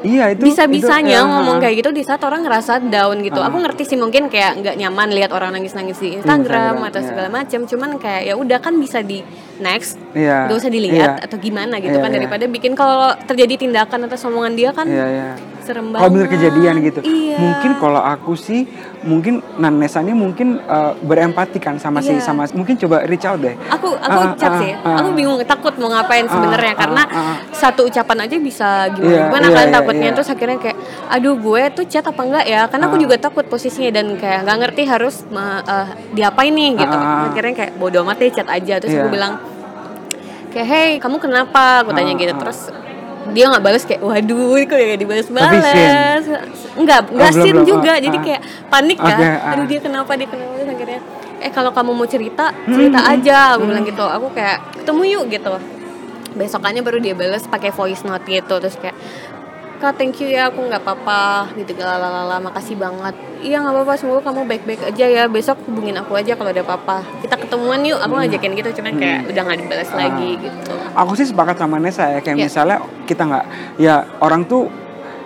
Iya itu bisa bisanya itu, ya, ngomong kayak gitu di saat orang ngerasa down gitu Ah. aku ngerti sih mungkin kayak nggak nyaman lihat orang nangis nangis di Instagram, Instagram, atau iya. segala macam cuman kayak ya udah kan bisa di next Iya. nggak usah dilihat Iya. atau gimana gitu Iya, kan iya. daripada bikin kalau terjadi tindakan atas omongan dia kan Iya iya. Serem banget Kalau bener kejadian gitu. iya. Mungkin kalau aku sih mungkin Nanesa ini mungkin uh, berempati kan sama si Iya. sama mungkin coba reach out deh. aku aku Ah, ucap ah, sih ah. aku bingung takut mau ngapain sebenarnya ah, karena ah, ah. satu ucapan aja bisa gimana Iya, gimana iya, kan iya, takutnya iya. terus akhirnya kayak aduh gue tuh chat apa enggak ya karena aku juga takut posisinya dan kayak nggak ngerti harus eh, diapain nih gitu ah. akhirnya kayak bodo amat deh chat aja terus Iya. aku bilang kayak hey kamu kenapa aku tanya gitu terus dia nggak balas kayak waduh kok ya dibalas-balas. Enggak enggak Oh, sin juga. Ah, jadi kayak panik kan. Oke, ah. aduh dia kenapa dia kenapa? Terus akhirnya eh kalau kamu mau cerita cerita Hmm, aja. Aku bilang gitu. Aku kayak ketemu yuk gitu. Besokannya baru dia balas pakai voice note gitu. Terus kayak kak thank you ya aku nggak apa-apa gitu galalala makasih banget iya nggak apa-apa semoga kamu baik-baik aja ya besok hubungin aku aja kalau ada apa-apa kita ketemuan yuk aku ngajakin gitu cuman kayak udah nggak dibalas Hmm. Ah. lagi gitu Aku sih sepakat sama Nesa ya kayak Iya. misalnya kita nggak ya orang tuh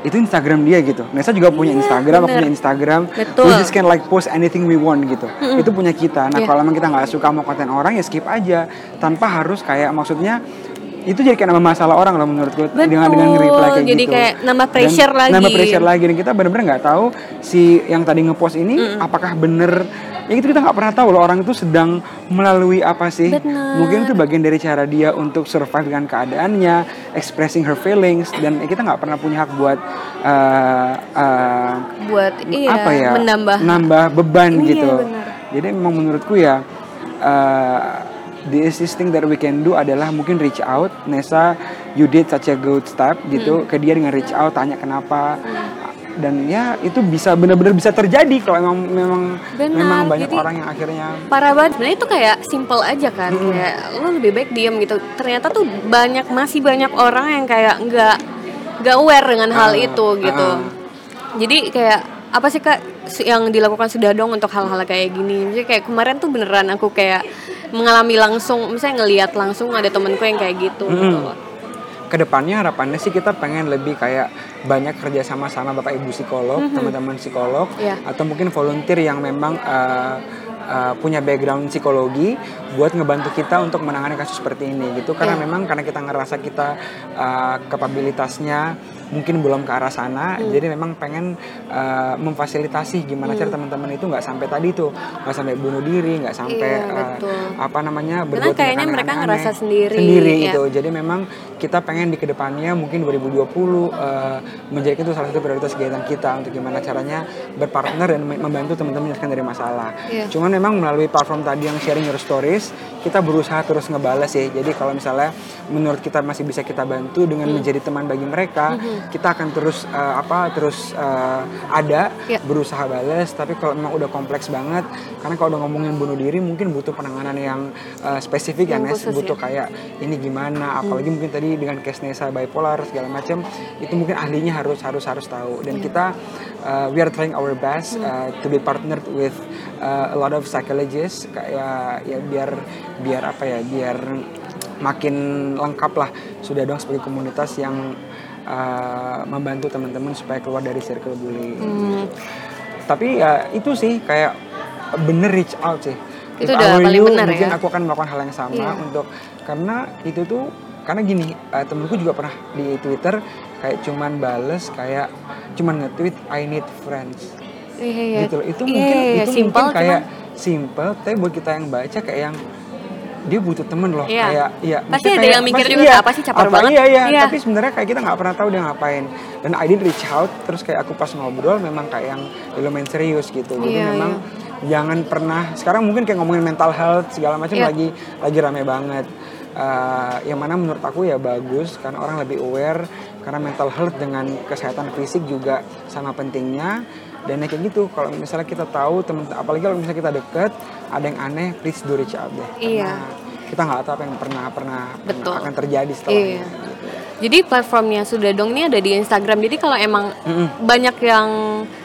itu Instagram dia gitu. Nesa juga punya Instagram, aku bener. punya Instagram. Betul. We just can like post anything we want gitu. Itu punya kita. Nah Iya. kalau emang kita nggak suka mau konten orang ya skip aja, tanpa harus kayak maksudnya itu jadi kayak nambah masalah orang loh menurut gue dengan dengan Betul. reply kayak Jadi gitu. kayak nambah Dan pressure lagi. Nambah pressure lagi dan kita benar-benar nggak tahu si yang tadi ngepost ini apakah bener ya itu kita nggak pernah tahu loh orang itu sedang melalui apa sih Bener. mungkin itu bagian dari cara dia untuk survive dengan keadaannya expressing her feelings dan ya kita nggak pernah punya hak buat uh, uh, buat iya apa ya menambah nambah beban Iya, gitu benar. jadi memang menurutku ya uh, the easiest thing that we can do adalah mungkin reach out. Nesa you did such a good step gitu ke dia dengan reach out tanya kenapa. Dan ya itu bisa benar-benar bisa terjadi kalau memang memang Benar, memang banyak jadi- orang yang akhirnya parah banget. Sebenarnya itu kayak simple aja kan kayak lo lebih baik diem gitu. Ternyata tuh banyak masih banyak orang yang kayak nggak nggak aware dengan hal Ah, itu gitu. ah. jadi kayak apa sih kak yang dilakukan sudah dong untuk hal-hal kayak gini jadi kayak kemarin tuh beneran aku kayak mengalami langsung misalnya ngelihat langsung ada temenku yang kayak gitu gitu loh. ke depannya harapannya sih kita pengen lebih kayak banyak kerja sama sama bapak ibu psikolog teman-teman psikolog Iya. atau mungkin volunteer yang memang uh, uh, punya background psikologi buat ngebantu kita untuk menangani kasus seperti ini gitu karena Iya. memang karena kita ngerasa kita uh, kapabilitasnya mungkin belum ke arah sana Hmm. jadi memang pengen uh, memfasilitasi gimana cara teman-teman itu nggak sampai tadi tuh nggak sampai bunuh diri nggak sampai Iya, uh, apa namanya Karena berbuat kayaknya tindakan mereka aneh-aneh. ngerasa sendiri, sendiri ya. gitu jadi memang kita pengen di ke depannya mungkin 2020 eh, menjadi itu salah satu prioritas kegiatan kita untuk gimana caranya berpartner dan mem- membantu teman-teman menyelesaikan dari masalah. Iya. Cuman memang melalui platform tadi yang sharing your stories, kita berusaha terus ngebales ya. Jadi kalau misalnya menurut kita masih bisa kita bantu dengan Hmm. menjadi teman bagi mereka, kita akan terus eh, apa terus eh, ada Iya. berusaha bales. Tapi kalau memang udah kompleks banget, karena kalau udah ngomongin bunuh diri mungkin butuh penanganan yang eh, spesifik ya Yang Nes, khusus, butuh ya. kayak ini gimana apalagi mungkin tadi dengan case Nesa bipolar segala macam itu mungkin ahlinya harus harus harus tahu dan kita uh, we are trying our best uh, to be partnered with uh, a lot of psychologists kayak ya biar biar apa ya biar makin lengkap lah sudah dong sebagai komunitas yang uh, membantu teman-teman supaya keluar dari circle bullying Hmm, tapi ya itu sih kayak bener reach out sih Itu If udah paling you, benar mungkin ya. aku akan melakukan hal yang sama Iya. untuk karena itu tuh karena gini eh, temenku juga pernah di Twitter kayak cuman bales kayak cuman nge-tweet I need friends iya, iya. gitu loh itu Iya, mungkin iya, itu simple, mungkin kayak cuman- simple tapi buat kita yang baca kayak yang dia butuh temen loh Iya. kayak iya Pasti ada kayak- yang mikir juga, iya, apa sih caper apa, banget? iya iya Iya. tapi sebenarnya kayak kita nggak pernah tahu dia ngapain dan I did reach out terus kayak aku pas ngobrol memang kayak yang lumayan serius gitu jadi Iya, memang jangan pernah sekarang mungkin kayak ngomongin mental health segala macam Iya. lagi lagi rame banget Eh, yang mana menurut aku ya bagus karena orang lebih aware karena mental health dengan kesehatan fisik juga sama pentingnya dan ya kayak gitu kalau misalnya kita tahu temen apalagi kalau misalnya kita deket ada yang aneh please do reach out deh Iya. Karena kita nggak tahu apa yang pernah pernah, pernah Betul. akan terjadi setelahnya Iya. Jadi platformnya sudah dong ini ada di Instagram. Jadi kalau emang banyak yang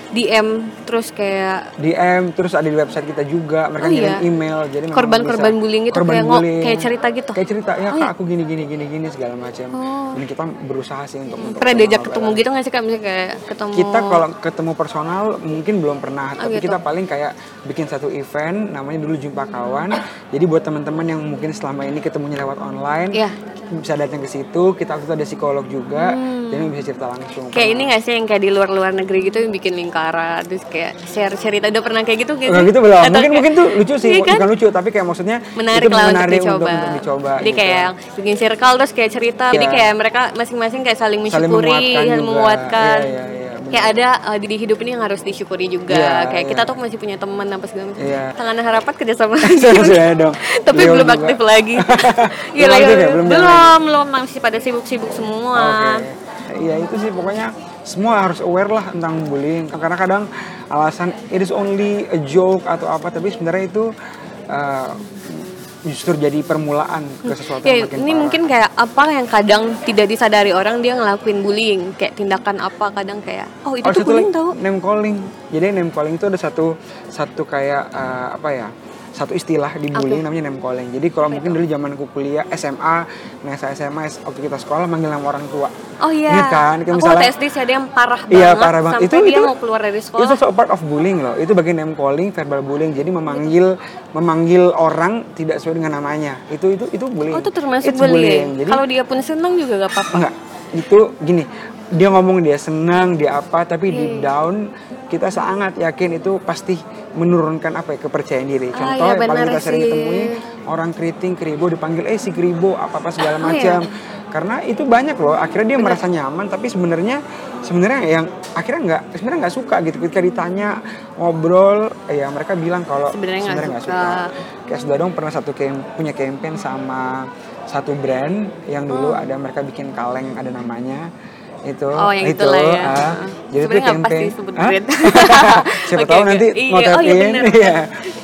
DM terus kayak DM terus ada di website kita juga mereka Oh, ngirim iya? email jadi Korban-korban bullying gitu, korban kayak bullying. kayak cerita gitu? kayak cerita ya Oh, kak iya? aku gini gini gini gini segala macam Oh. dan kita berusaha sih untuk, untuk pernah diajak ketemu gitu nggak sih kak? Misalnya kayak ketemu. kita kalau ketemu personal mungkin belum pernah tapi gitu. kita paling kayak bikin satu event namanya dulu jumpa kawan jadi buat teman-teman yang mungkin selama ini ketemunya lewat online Iya. bisa datang ke situ kita waktu itu ada psikolog juga jadi bisa cerita langsung. Kayak ini nggak sih yang kayak di luar-luar negeri gitu yang bikin lingkaran terus kayak share cerita udah pernah kayak gitu gitu? Enggak gitu belum. Atau Mungkin kayak- mungkin tuh lucu sih, Iya kan? bukan lucu tapi kayak maksudnya menarik itu lah untuk menarik dicoba. untuk, untuk dicoba. Jadi gitu. kayak bikin circle terus kayak cerita. Jadi Iya. kayak mereka masing-masing kayak saling mensyukuri, saling menguatkan. Iya. Kayak ada uh, di hidup ini yang harus disyukuri juga. Iya, kayak iya. kita tuh masih punya teman apa segala macam. Iya. Tangan harapan kerjasama [LAUGHS] Sudah dong. Tapi belum juga. aktif lagi. [LAUGHS] Belum Gila, ya? ya, Belum belum, jalan belum, masih pada sibuk-sibuk semua. Oke. Iya itu sih pokoknya semua harus aware lah tentang bullying karena kadang alasan it is only a joke atau apa tapi sebenarnya itu uh, justru jadi permulaan ke sesuatu Ya, yang makin ini parah. mungkin kayak apa yang kadang tidak disadari orang dia ngelakuin bullying, kayak tindakan apa kadang kayak oh itu Oh, tuh bullying tau. name calling. Jadi name calling itu ada satu satu kayak uh, apa ya? Satu istilah di bullying namanya name calling. Jadi kalau mungkin dulu zamanku kuliah SMA, Nesa SMA waktu kita sekolah manggil nama orang tua. Oh iya. Ingat kan? Kayak Aku misalnya- sih ada yang parah banget. Iya parah banget. Sampai Itu dia itu mau keluar dari sekolah. Itu so part of bullying loh. Itu bagian name calling, verbal bullying. Jadi memanggil memanggil orang tidak sesuai dengan namanya. Itu itu itu bullying. Oh itu termasuk It's bullying. Jadi Kalau dia pun senang juga gak apa-apa. enggak. Itu gini. Dia ngomong dia senang, dia apa, tapi deep down kita sangat yakin itu pasti menurunkan apa ya kepercayaan diri. Ah, Contoh iya, yang paling kita sering temui orang keriting, keribo dipanggil eh si keribo apa apa segala Oh, macam. iya. Karena itu banyak loh. Akhirnya dia merasa nyaman, tapi sebenarnya sebenarnya yang akhirnya nggak sebenarnya nggak suka gitu. Ketika ditanya ngobrol, ya mereka bilang kalau Sebenarnya nggak nggak suka. Kayak sudah dong pernah satu kem- punya campaign sama satu brand yang dulu ada mereka bikin kaleng ada namanya itu Oh, yang itu itulah ya. ah. jadi itu campaign pasti sebut brand. [LAUGHS] siapa Oke, tahu oke. nanti Iya, mau oh iya, [LAUGHS] iya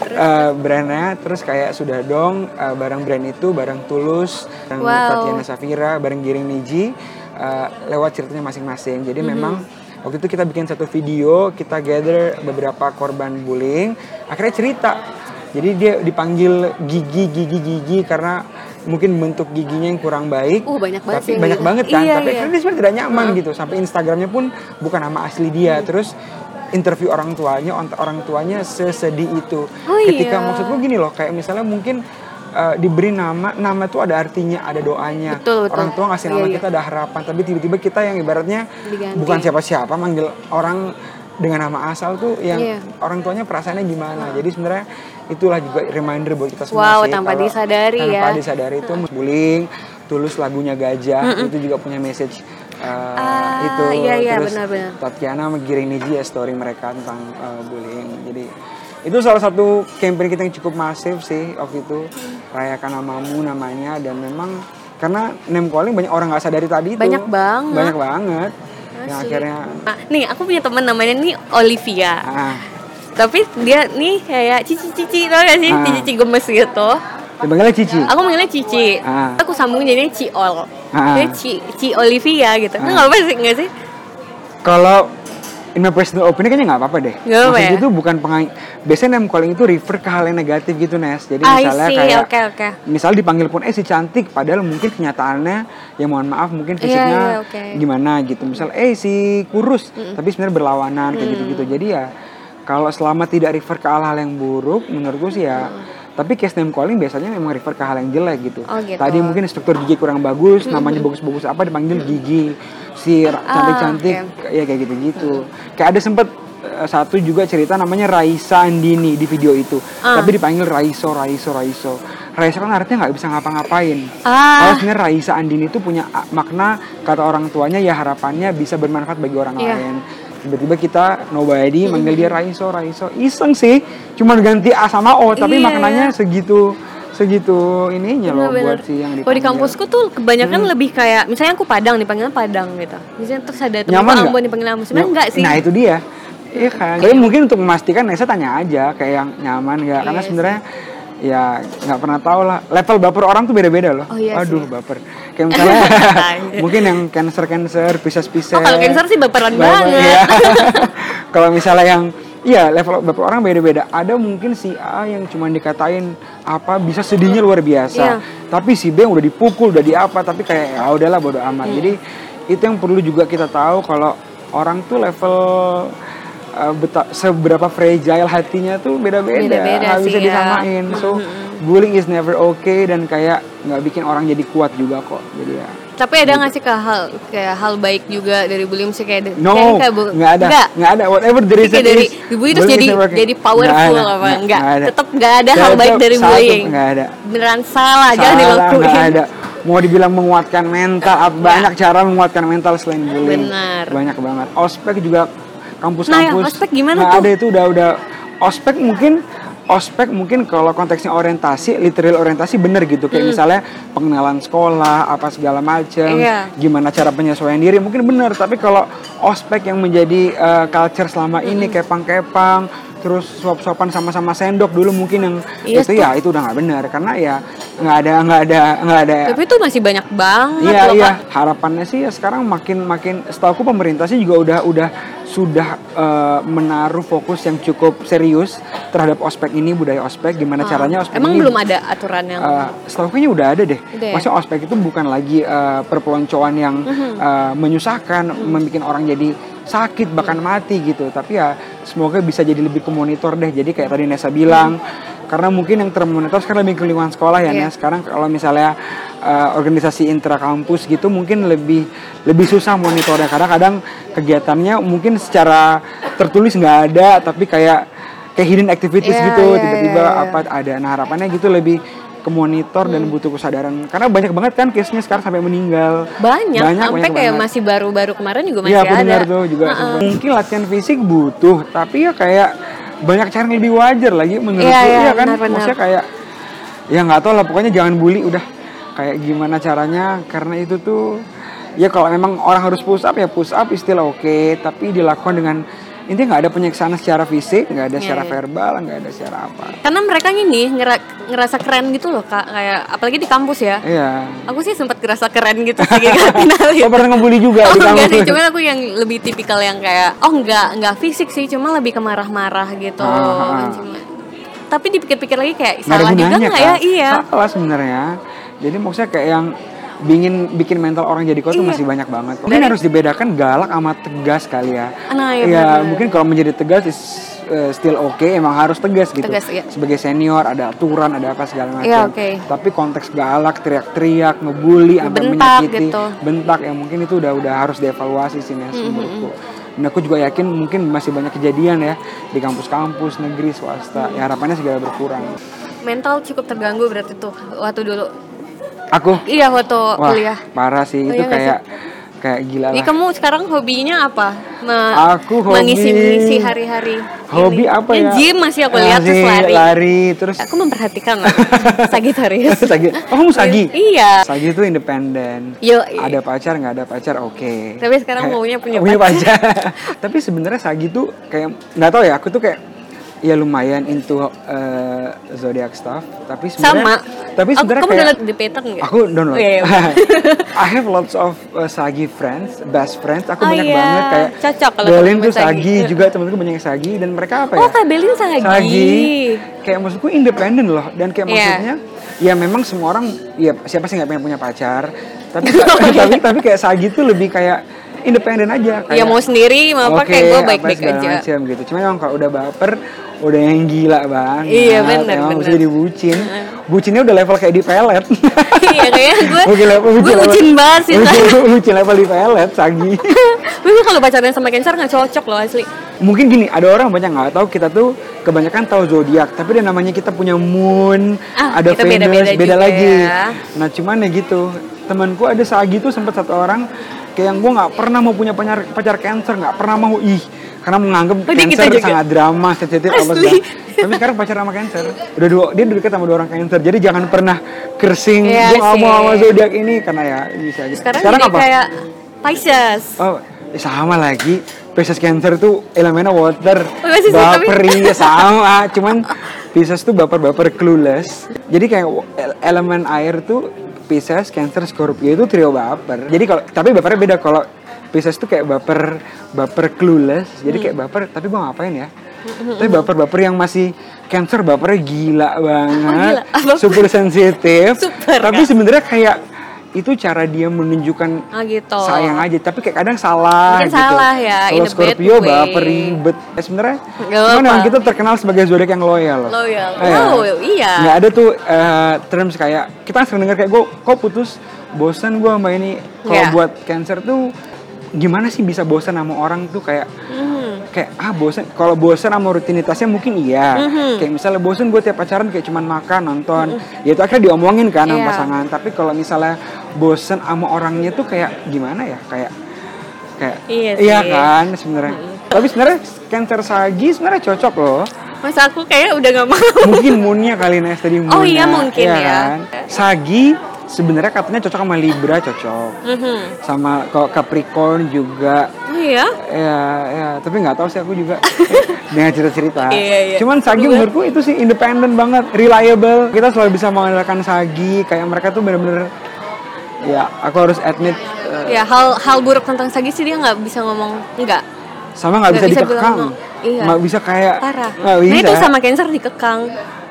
Eh, brandnya terus kayak sudah dong eh, barang brand itu barang tulus barang Wow. Tatiana Safira barang Giring Niji eh, lewat ceritanya masing-masing jadi Mhm. memang waktu itu kita bikin satu video kita gather beberapa korban bullying akhirnya cerita jadi dia dipanggil gigi gigi gigi karena mungkin bentuk giginya yang kurang baik Uh, banyak banget tapi sih banyak gitu. banget kan Iya, tapi iya. dia sebenarnya tidak nyaman gitu sampai Instagramnya pun bukan nama asli dia terus interview orang tuanya orang tuanya sesedih itu Oh, ketika iya. maksudku gini loh kayak misalnya mungkin uh, diberi nama nama itu ada artinya ada doanya Betul, betul. orang tua ngasih nama Iya, iya. kita ada harapan tapi tiba-tiba kita yang ibaratnya Diganti. bukan siapa-siapa manggil orang dengan nama asal tuh yang Iya. orang tuanya perasaannya gimana jadi sebenarnya itulah juga reminder buat kita semua Wow, sih tanpa kalau disadari tanpa ya. disadari itu bullying tulus lagunya gajah itu juga punya message uh, Ah, itu iya, iya, terus benar-benar. Tatiana menggiring Niji ya story mereka tentang uh, bullying jadi itu salah satu campaign kita yang cukup masif sih waktu itu rayakan namamu namanya dan memang karena name calling banyak orang nggak sadari tadi itu Banyak banget. banyak banget yang Asli. akhirnya Nah, nih aku punya teman namanya nih Olivia. ah, Tapi dia nih kayak cici-cici tau gak sih? Ah. Cici gemes gitu. dipanggilnya Cici Aku manggilnya Cici. Ah. Aku sambung jadinya Ciol. Ah. Dia Ci, Ci Olivia gitu. Ah. nggak apa sih nggak sih? kalau in my personal opinion kayaknya nggak apa-apa deh. Apa-apa Maksudnya ya? itu bukan pengay... Biasanya name calling itu refer ke hal yang negatif gitu Nes. Jadi I misalnya see, kayak oke, oke. misal dipanggil pun eh si cantik padahal mungkin kenyataannya ya mohon maaf mungkin Iya, fisiknya iya, oke. gimana gitu. Misal eh si kurus tapi sebenarnya berlawanan kayak gitu-gitu. Jadi ya kalau selama tidak refer ke hal-hal yang buruk menurutku sih ya tapi case name calling biasanya memang refer ke hal yang jelek gitu. Oh, gitu. Tadi mungkin struktur gigi kurang bagus, namanya bagus-bagus apa dipanggil gigi. Si ra- cantik-cantik oke. ya kayak gitu-gitu. Kayak ada sempet eh, satu juga cerita namanya Raisa Andini di video itu. Ah. Tapi dipanggil Raiso, Raiso, Raiso. Raisa kan artinya nggak bisa ngapa-ngapain. Ah. Kalau sebenarnya Raisa Andini itu punya makna kata orang tuanya ya harapannya bisa bermanfaat bagi orang Iya. lain. Tiba-tiba kita nobody manggil dia Raiso, Raiso. Iseng sih, cuma ganti A sama O, tapi Iya. maknanya segitu segitu ininya loh Bener-bener. buat si yang Kalau di dipanggil. kampusku tuh kebanyakan lebih kayak misalnya aku Padang dipanggilnya Padang gitu. Misalnya terus ada nggak? Ambon dipanggil Ambon. Sebenarnya enggak sih. Nah itu dia. Iya kan. Tapi mungkin untuk memastikan Nesa tanya aja kayak yang nyaman nggak? Karena Iya sebenarnya ya nggak pernah tahu lah. Level baper orang tuh beda-beda loh. Oh, iya Aduh sih. baper. Kayak misalnya [LAUGHS] [LAUGHS] mungkin yang cancer cancer, pisces pisces. Oh, kalau cancer sih baperan Baper, banget. iya. [LAUGHS] kalau misalnya yang Iya, level baper orang beda-beda. Ada mungkin si A yang cuma dikatain apa bisa sedihnya luar biasa. Iya. Tapi si B yang udah dipukul, udah di apa, tapi kayak ya udahlah bodo amat. Hmm. Jadi itu yang perlu juga kita tahu kalau orang tuh level uh, beta- seberapa fragile hatinya tuh beda-beda, nggak bisa ya. disamain. So bullying is never okay dan kayak nggak bikin orang jadi kuat juga kok. Jadi ya. Tapi ada nggak sih ke hal kayak hal baik juga dari bullying sih kayak No, kayak, nggak ada, Nggak. ada. Whatever the reason Kayak dari dibully terus jadi jadi powerful Nggak ada, apa nggak- enggak? Tetap nggak ada hal baik dari bullying. nggak ada. Beneran salah, jangan Salah, dilakuin. nggak ada. Mau dibilang menguatkan mental, banyak cara menguatkan mental selain bullying. Benar. Banyak banget. Ospek juga kampus-kampus. Nah, ya, ospek gimana nggak tuh? ada itu udah udah ospek mungkin ospek mungkin kalau konteksnya orientasi, literal orientasi bener gitu kayak misalnya pengenalan sekolah apa segala macam, Hmm. Iya. gimana cara penyesuaian diri mungkin bener. Tapi kalau ospek yang menjadi eh, culture selama Hmm. ini kepang-kepang terus suap-suapan sama-sama sendok dulu mungkin yang Iya, itu ya itu udah nggak benar karena ya nggak ada nggak ada nggak ada Tapi itu masih banyak banget Iya loh, iya Kak. harapannya sih ya sekarang makin makin setahu pemerintah sih juga udah udah sudah eh, menaruh fokus yang cukup serius terhadap ospek ini budaya ospek gimana caranya ospek Ah. Emang ini belum ada aturan yang Eh, setahu aku udah ada deh. Udah ya? Maksudnya ospek itu bukan lagi eh, perpeloncoan yang Mhm. eh, menyusahkan, membuat orang jadi sakit bahkan mati gitu. Tapi ya semoga bisa jadi lebih ke monitor deh. Jadi kayak tadi Nesa bilang, karena mungkin yang termonitor sekarang lebih ke lingkungan sekolah ya, Mhm. Iya. Nes. Sekarang kalau misalnya eh, organisasi intrakampus gitu mungkin lebih lebih susah monitornya. Karena kadang kegiatannya mungkin secara tertulis nggak ada, tapi kayak kayak hidden activities Iya, gitu iya, tiba-tiba iya, iya. apa ada nah harapannya gitu lebih ke monitor Hmm. dan butuh kesadaran karena banyak banget kan case-nya sekarang sampai meninggal banyak, sampai banyak kayak banget. masih baru-baru kemarin juga masih aku ada. tuh juga Heeh. mungkin latihan fisik butuh tapi ya kayak banyak cara yang lebih wajar lagi menurutku Iya, iya, Iya kan benar-benar. maksudnya kayak ya nggak tahu lah pokoknya jangan bully udah kayak gimana caranya karena itu tuh ya kalau memang orang harus push up ya push up istilah oke tapi dilakukan dengan intinya nggak ada penyiksaan secara fisik nggak ada Iya, secara iya. verbal nggak ada secara apa Karena mereka ini ngera- ngerasa keren gitu loh kak, kayak apalagi di kampus ya. iya Aku sih sempat ngerasa keren gitu sih finalin. Oh pernah ngebully juga Oh di enggak sih, kampus? cuman aku yang lebih tipikal yang kayak oh enggak enggak fisik sih, cuma lebih ke marah-marah gitu. Ah, ah. Cuma- tapi dipikir-pikir lagi kayak Nggak salah juga nggak ya? Iya. Salah sebenarnya. Jadi maksudnya kayak yang bikin bikin mental orang jadi kuat tuh Iya. masih banyak banget. Mungkin Dari- harus dibedakan galak sama tegas kali ya. Nah, iya benar. mungkin kalau menjadi tegas is uh, still oke, emang harus tegas gitu. Tegas, iya. Sebagai senior ada aturan, ada apa segala macam. Iya, oke. Tapi konteks galak, teriak-teriak, ngebully, sampai Bentak menyakiti, gitu. bentak ya mungkin itu udah udah harus dievaluasi sih Nes, Hmm, menurutku. Dan aku juga yakin mungkin masih banyak kejadian ya di kampus-kampus negeri swasta. Ya harapannya segera berkurang. Mental cukup terganggu berarti tuh waktu dulu. Aku Iya waktu Wah, kuliah. parah sih Oh, itu iya kayak kayak gila Ini kamu sekarang hobinya apa? Me- Aku hobi- mengisi mengisi hari-hari. Hobi ini. apa ya? Gym masih aku lihat terus Masih lari. lari terus Aku memperhatikan loh. [LAUGHS] Sagitarius. [LAUGHS] Sagi. Oh, kamu Sagi? Iya. Sagi itu independen. Yo. Ada pacar nggak ada pacar oke. Tapi sekarang maunya punya [LAUGHS] punya pacar. pacar. Tapi sebenarnya Sagi tuh kayak nggak tahu ya, aku tuh kayak ya lumayan into uh, zodiac stuff, tapi sebenarnya Sama. tapi sebenarnya kamu kayak download the pattern nggak? Aku download. Oh, iya, iya. [LAUGHS] I have lots of uh, Sagi friends, best friends. Aku Oh, banyak iya. banget kayak Cocok kalau Belin tuh Sagi. Sagi, juga temen-temen banyak Sagi dan mereka apa ya? Oh, Kak Belin Sagi. Sagi. Kayak maksudku independen loh dan kayak Iya. maksudnya ya memang semua orang ya siapa sih nggak pengen punya pacar. Tapi [LAUGHS] [LAUGHS] tapi tapi kayak Sagi tuh lebih kayak independen aja kayak Ya mau sendiri, mau apa oke, kayak gue baik-baik aja. macam gitu. Cuma emang kalau udah baper udah yang gila banget. Iya, bener, Emang bener. jadi bucin. Bucinnya udah level kayak di pelet. [LAUGHS] Iya kayak gue. Bucin level, gue level- bucin banget sih. Bucin, [LAUGHS] bucin level di pelet, Sagi. [LAUGHS] Tapi kalau pacaran sama Cancer nggak cocok loh asli. Mungkin gini, ada orang banyak nggak tahu kita tuh kebanyakan tahu zodiak, tapi dan namanya kita punya moon, Ah, ada Venus, beda-beda beda juga lagi. ya. Nah cuman ya gitu, temanku ada Sagi tuh sempat satu orang kayak yang gue nggak pernah mau punya pacar pacar cancer, nggak pernah mau ih karena menganggap Oh, cancer juga? sangat drama, sensitif apa Asli. Tapi sekarang pacar sama cancer, udah dua dia udah deket sama dua orang cancer, jadi jangan pernah kersing Iya gue mau sama zodiak ini karena ya bisa aja. Sekarang, jadi kayak Pisces. Oh, eh, sama lagi. Pisces Cancer tuh elemennya water. Oh, tapi- baper iya sama. Cuman Pisces tuh baper-baper clueless. Jadi kayak ele- elemen air tuh Pisces, Cancer, Scorpio itu trio baper. Jadi kalau tapi bapernya beda kalau Pisces tuh kayak baper baper clueless. Jadi kayak baper tapi gua ngapain ya? Tapi baper-baper yang masih Cancer bapernya gila banget. gila. Apa? [LAUGHS] Super sensitif. Super, tapi kan? sebenarnya kayak itu cara dia menunjukkan Ah gitu. sayang aja tapi kayak kadang salah Mungkin gitu. salah ya, kalau Scorpio way. baper ribet ya sebenarnya emang kita terkenal sebagai zodiak yang loyal Loyal. Iya. Wow, iya. nggak ada tuh eh, terms kayak kita sering dengar kayak gue kok putus bosan gue sama ini kalau Iya. buat cancer tuh gimana sih bisa bosan sama orang tuh kayak Mhm. kayak ah bosan kalau bosan sama rutinitasnya mungkin iya Mhm. kayak misalnya bosan gue tiap pacaran kayak cuman makan nonton ya itu akhirnya diomongin kan sama Iya. pasangan tapi kalau misalnya bosan sama orangnya tuh kayak gimana ya kayak kayak Iya sih. kan sebenarnya tapi sebenarnya cancer sagi sebenarnya cocok loh Mas aku kayak udah gak mau. mungkin moonnya kali Nes tadi Oh iya, moonnya, mungkin iya ya. kan? sagi sebenarnya katanya cocok sama libra cocok Mhm. sama kalau capricorn juga Oh iya? Ya, ya, tapi nggak tahu sih aku juga [LAUGHS] dengan cerita-cerita. Iya, iya. Cuman Sagi menurutku itu sih independen banget, reliable. Kita selalu bisa mengandalkan Sagi, kayak mereka tuh bener-bener ya aku harus admit eh, Ya hal hal buruk tentang Sagi sih dia nggak bisa ngomong enggak. sama nggak bisa, bisa dikekang, no. Iya. nggak bisa kayak Parah. nggak bisa. Nah itu sama cancer dikekang.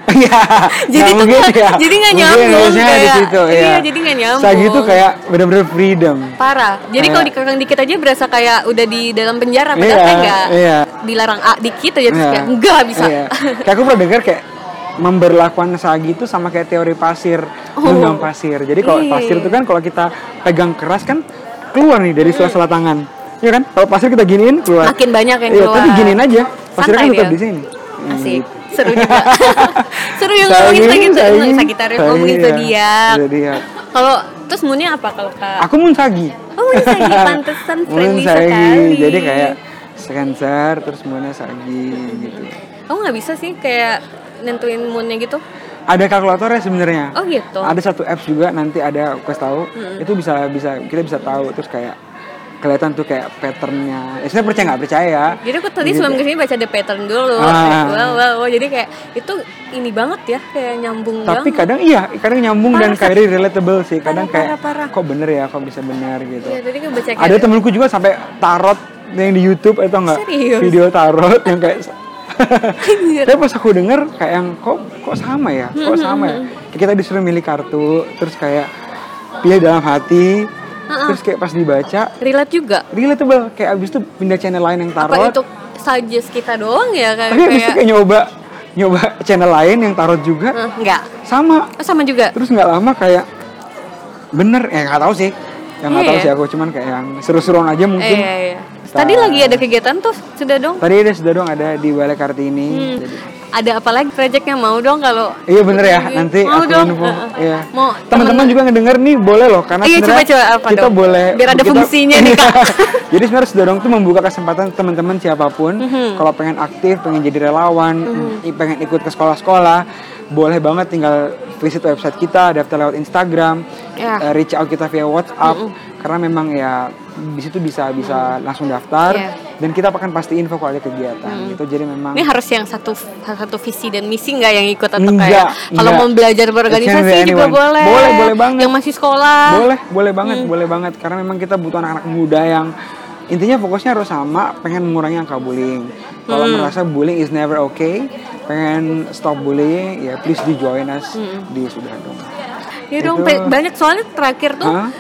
Iya. [LAUGHS] Jadi Nah, mungkin nggak- ya. jadi nggak nyambung, harusnya di kayak- situ, iya, ya. jadi nggak nyambung. Sagi tuh kayak bener-bener freedom. Parah. Jadi kalau Kayak- dikekang dikit aja berasa kayak udah di dalam penjara padahal Iya, enggak. iya. Dilarang A dikit aja terus Iya. kayak enggak bisa. Iya. Kayak aku pernah dengar kayak memberlakukan sagi itu sama kayak teori pasir, Oh. genggam pasir. Jadi kalau Iya. pasir itu kan kalau kita pegang keras kan keluar nih dari sela-sela tangan. Iya kan? Kalau pasir kita giniin keluar. Makin banyak yang Iya, keluar. tapi giniin aja. Pasir kan tetap dia. di sini. Hmm, Asik. gitu. Seru juga. [LAUGHS] Seru yang ngomongin Sagitarius, sagi, Sagitarius sagi, ngomongin iya. zodiak. Zodiak. Kalau terus moonnya apa kalau Kak? Aku [LAUGHS] mun sagi. Oh, moonnya Sagi pantesan Moon friendly sagi. sekali. Jadi kayak Cancer terus moonnya sagi gitu. Kamu nggak bisa sih kayak nentuin moonnya gitu? Ada kalkulatornya sebenarnya. Oh gitu. Ada satu apps juga nanti ada aku kasih tahu. Itu bisa bisa kita bisa tahu terus kayak kelihatan tuh kayak patternnya. Ya, saya percaya nggak percaya ya. Jadi aku tadi Gitu. sebelum ke sini baca the pattern dulu. Ah. Wow, wow, wow. Jadi kayak itu ini banget ya, kayak nyambung Tapi banget. kadang iya, kadang nyambung dan Parah, kayak relatable sih. Kadang Parah, kayak parah, parah. kok bener ya, kok bisa bener gitu. Ya, jadi baca kayak Ada temenku juga sampai tarot yang di YouTube atau enggak Serius? video tarot yang kayak [LAUGHS] [LAUGHS] Tapi pas aku denger kayak yang kok kok sama ya, kok sama ya. Kayak kita disuruh milih kartu, terus kayak pilih dalam hati, terus kayak pas dibaca relate juga. relatable kayak abis itu pindah channel lain yang Apa tarot itu suggest kita doang ya kayak tapi abis itu kayak kayak nyoba nyoba channel lain yang tarot juga Eh, enggak. sama Oh, sama juga. terus nggak lama kayak bener ya nggak tahu sih yang nggak Iya tahu ya? sih aku cuman kayak yang seru-seruan aja mungkin iya, iya. Tadi lagi ada kegiatan tuh sudah dong. tadi ada sudah dong ada di Balai Kartini Hmm. jadi Ada apa lagi proyeknya mau dong kalau Iya bener ya, nanti Mau aku dong. info. Iya. Mau Teman-teman juga ngedenger nih boleh loh karena Iya, sebenarnya coba-coba apa kita dong? boleh Biar ada fungsinya nih, Kak. [LAUGHS] jadi sebenarnya Sedorong tuh membuka kesempatan teman-teman siapa pun Mhm. kalau pengen aktif, pengen jadi relawan, i- pengen ikut ke sekolah-sekolah, boleh banget tinggal visit website kita, daftar lewat Instagram, Ya. eh, reach out kita via WhatsApp karena memang ya di situ bisa bisa langsung daftar Iya. dan kita akan pasti info kalau ada kegiatan gitu. Jadi memang Ini harus yang satu satu visi dan misi nggak yang ikut atau Enggak, kayak kalau mau belajar berorganisasi be juga anyone. boleh. Boleh, boleh banget. Yang masih sekolah. Boleh, boleh banget, Hmm. boleh banget. Karena memang kita butuh anak-anak muda yang intinya fokusnya harus sama, pengen mengurangi angka bullying. Kalau Hmm. merasa bullying is never okay, pengen stop bullying, ya please do join us Hmm. di sudah dong. Ya dong, banyak soalnya terakhir tuh Hah?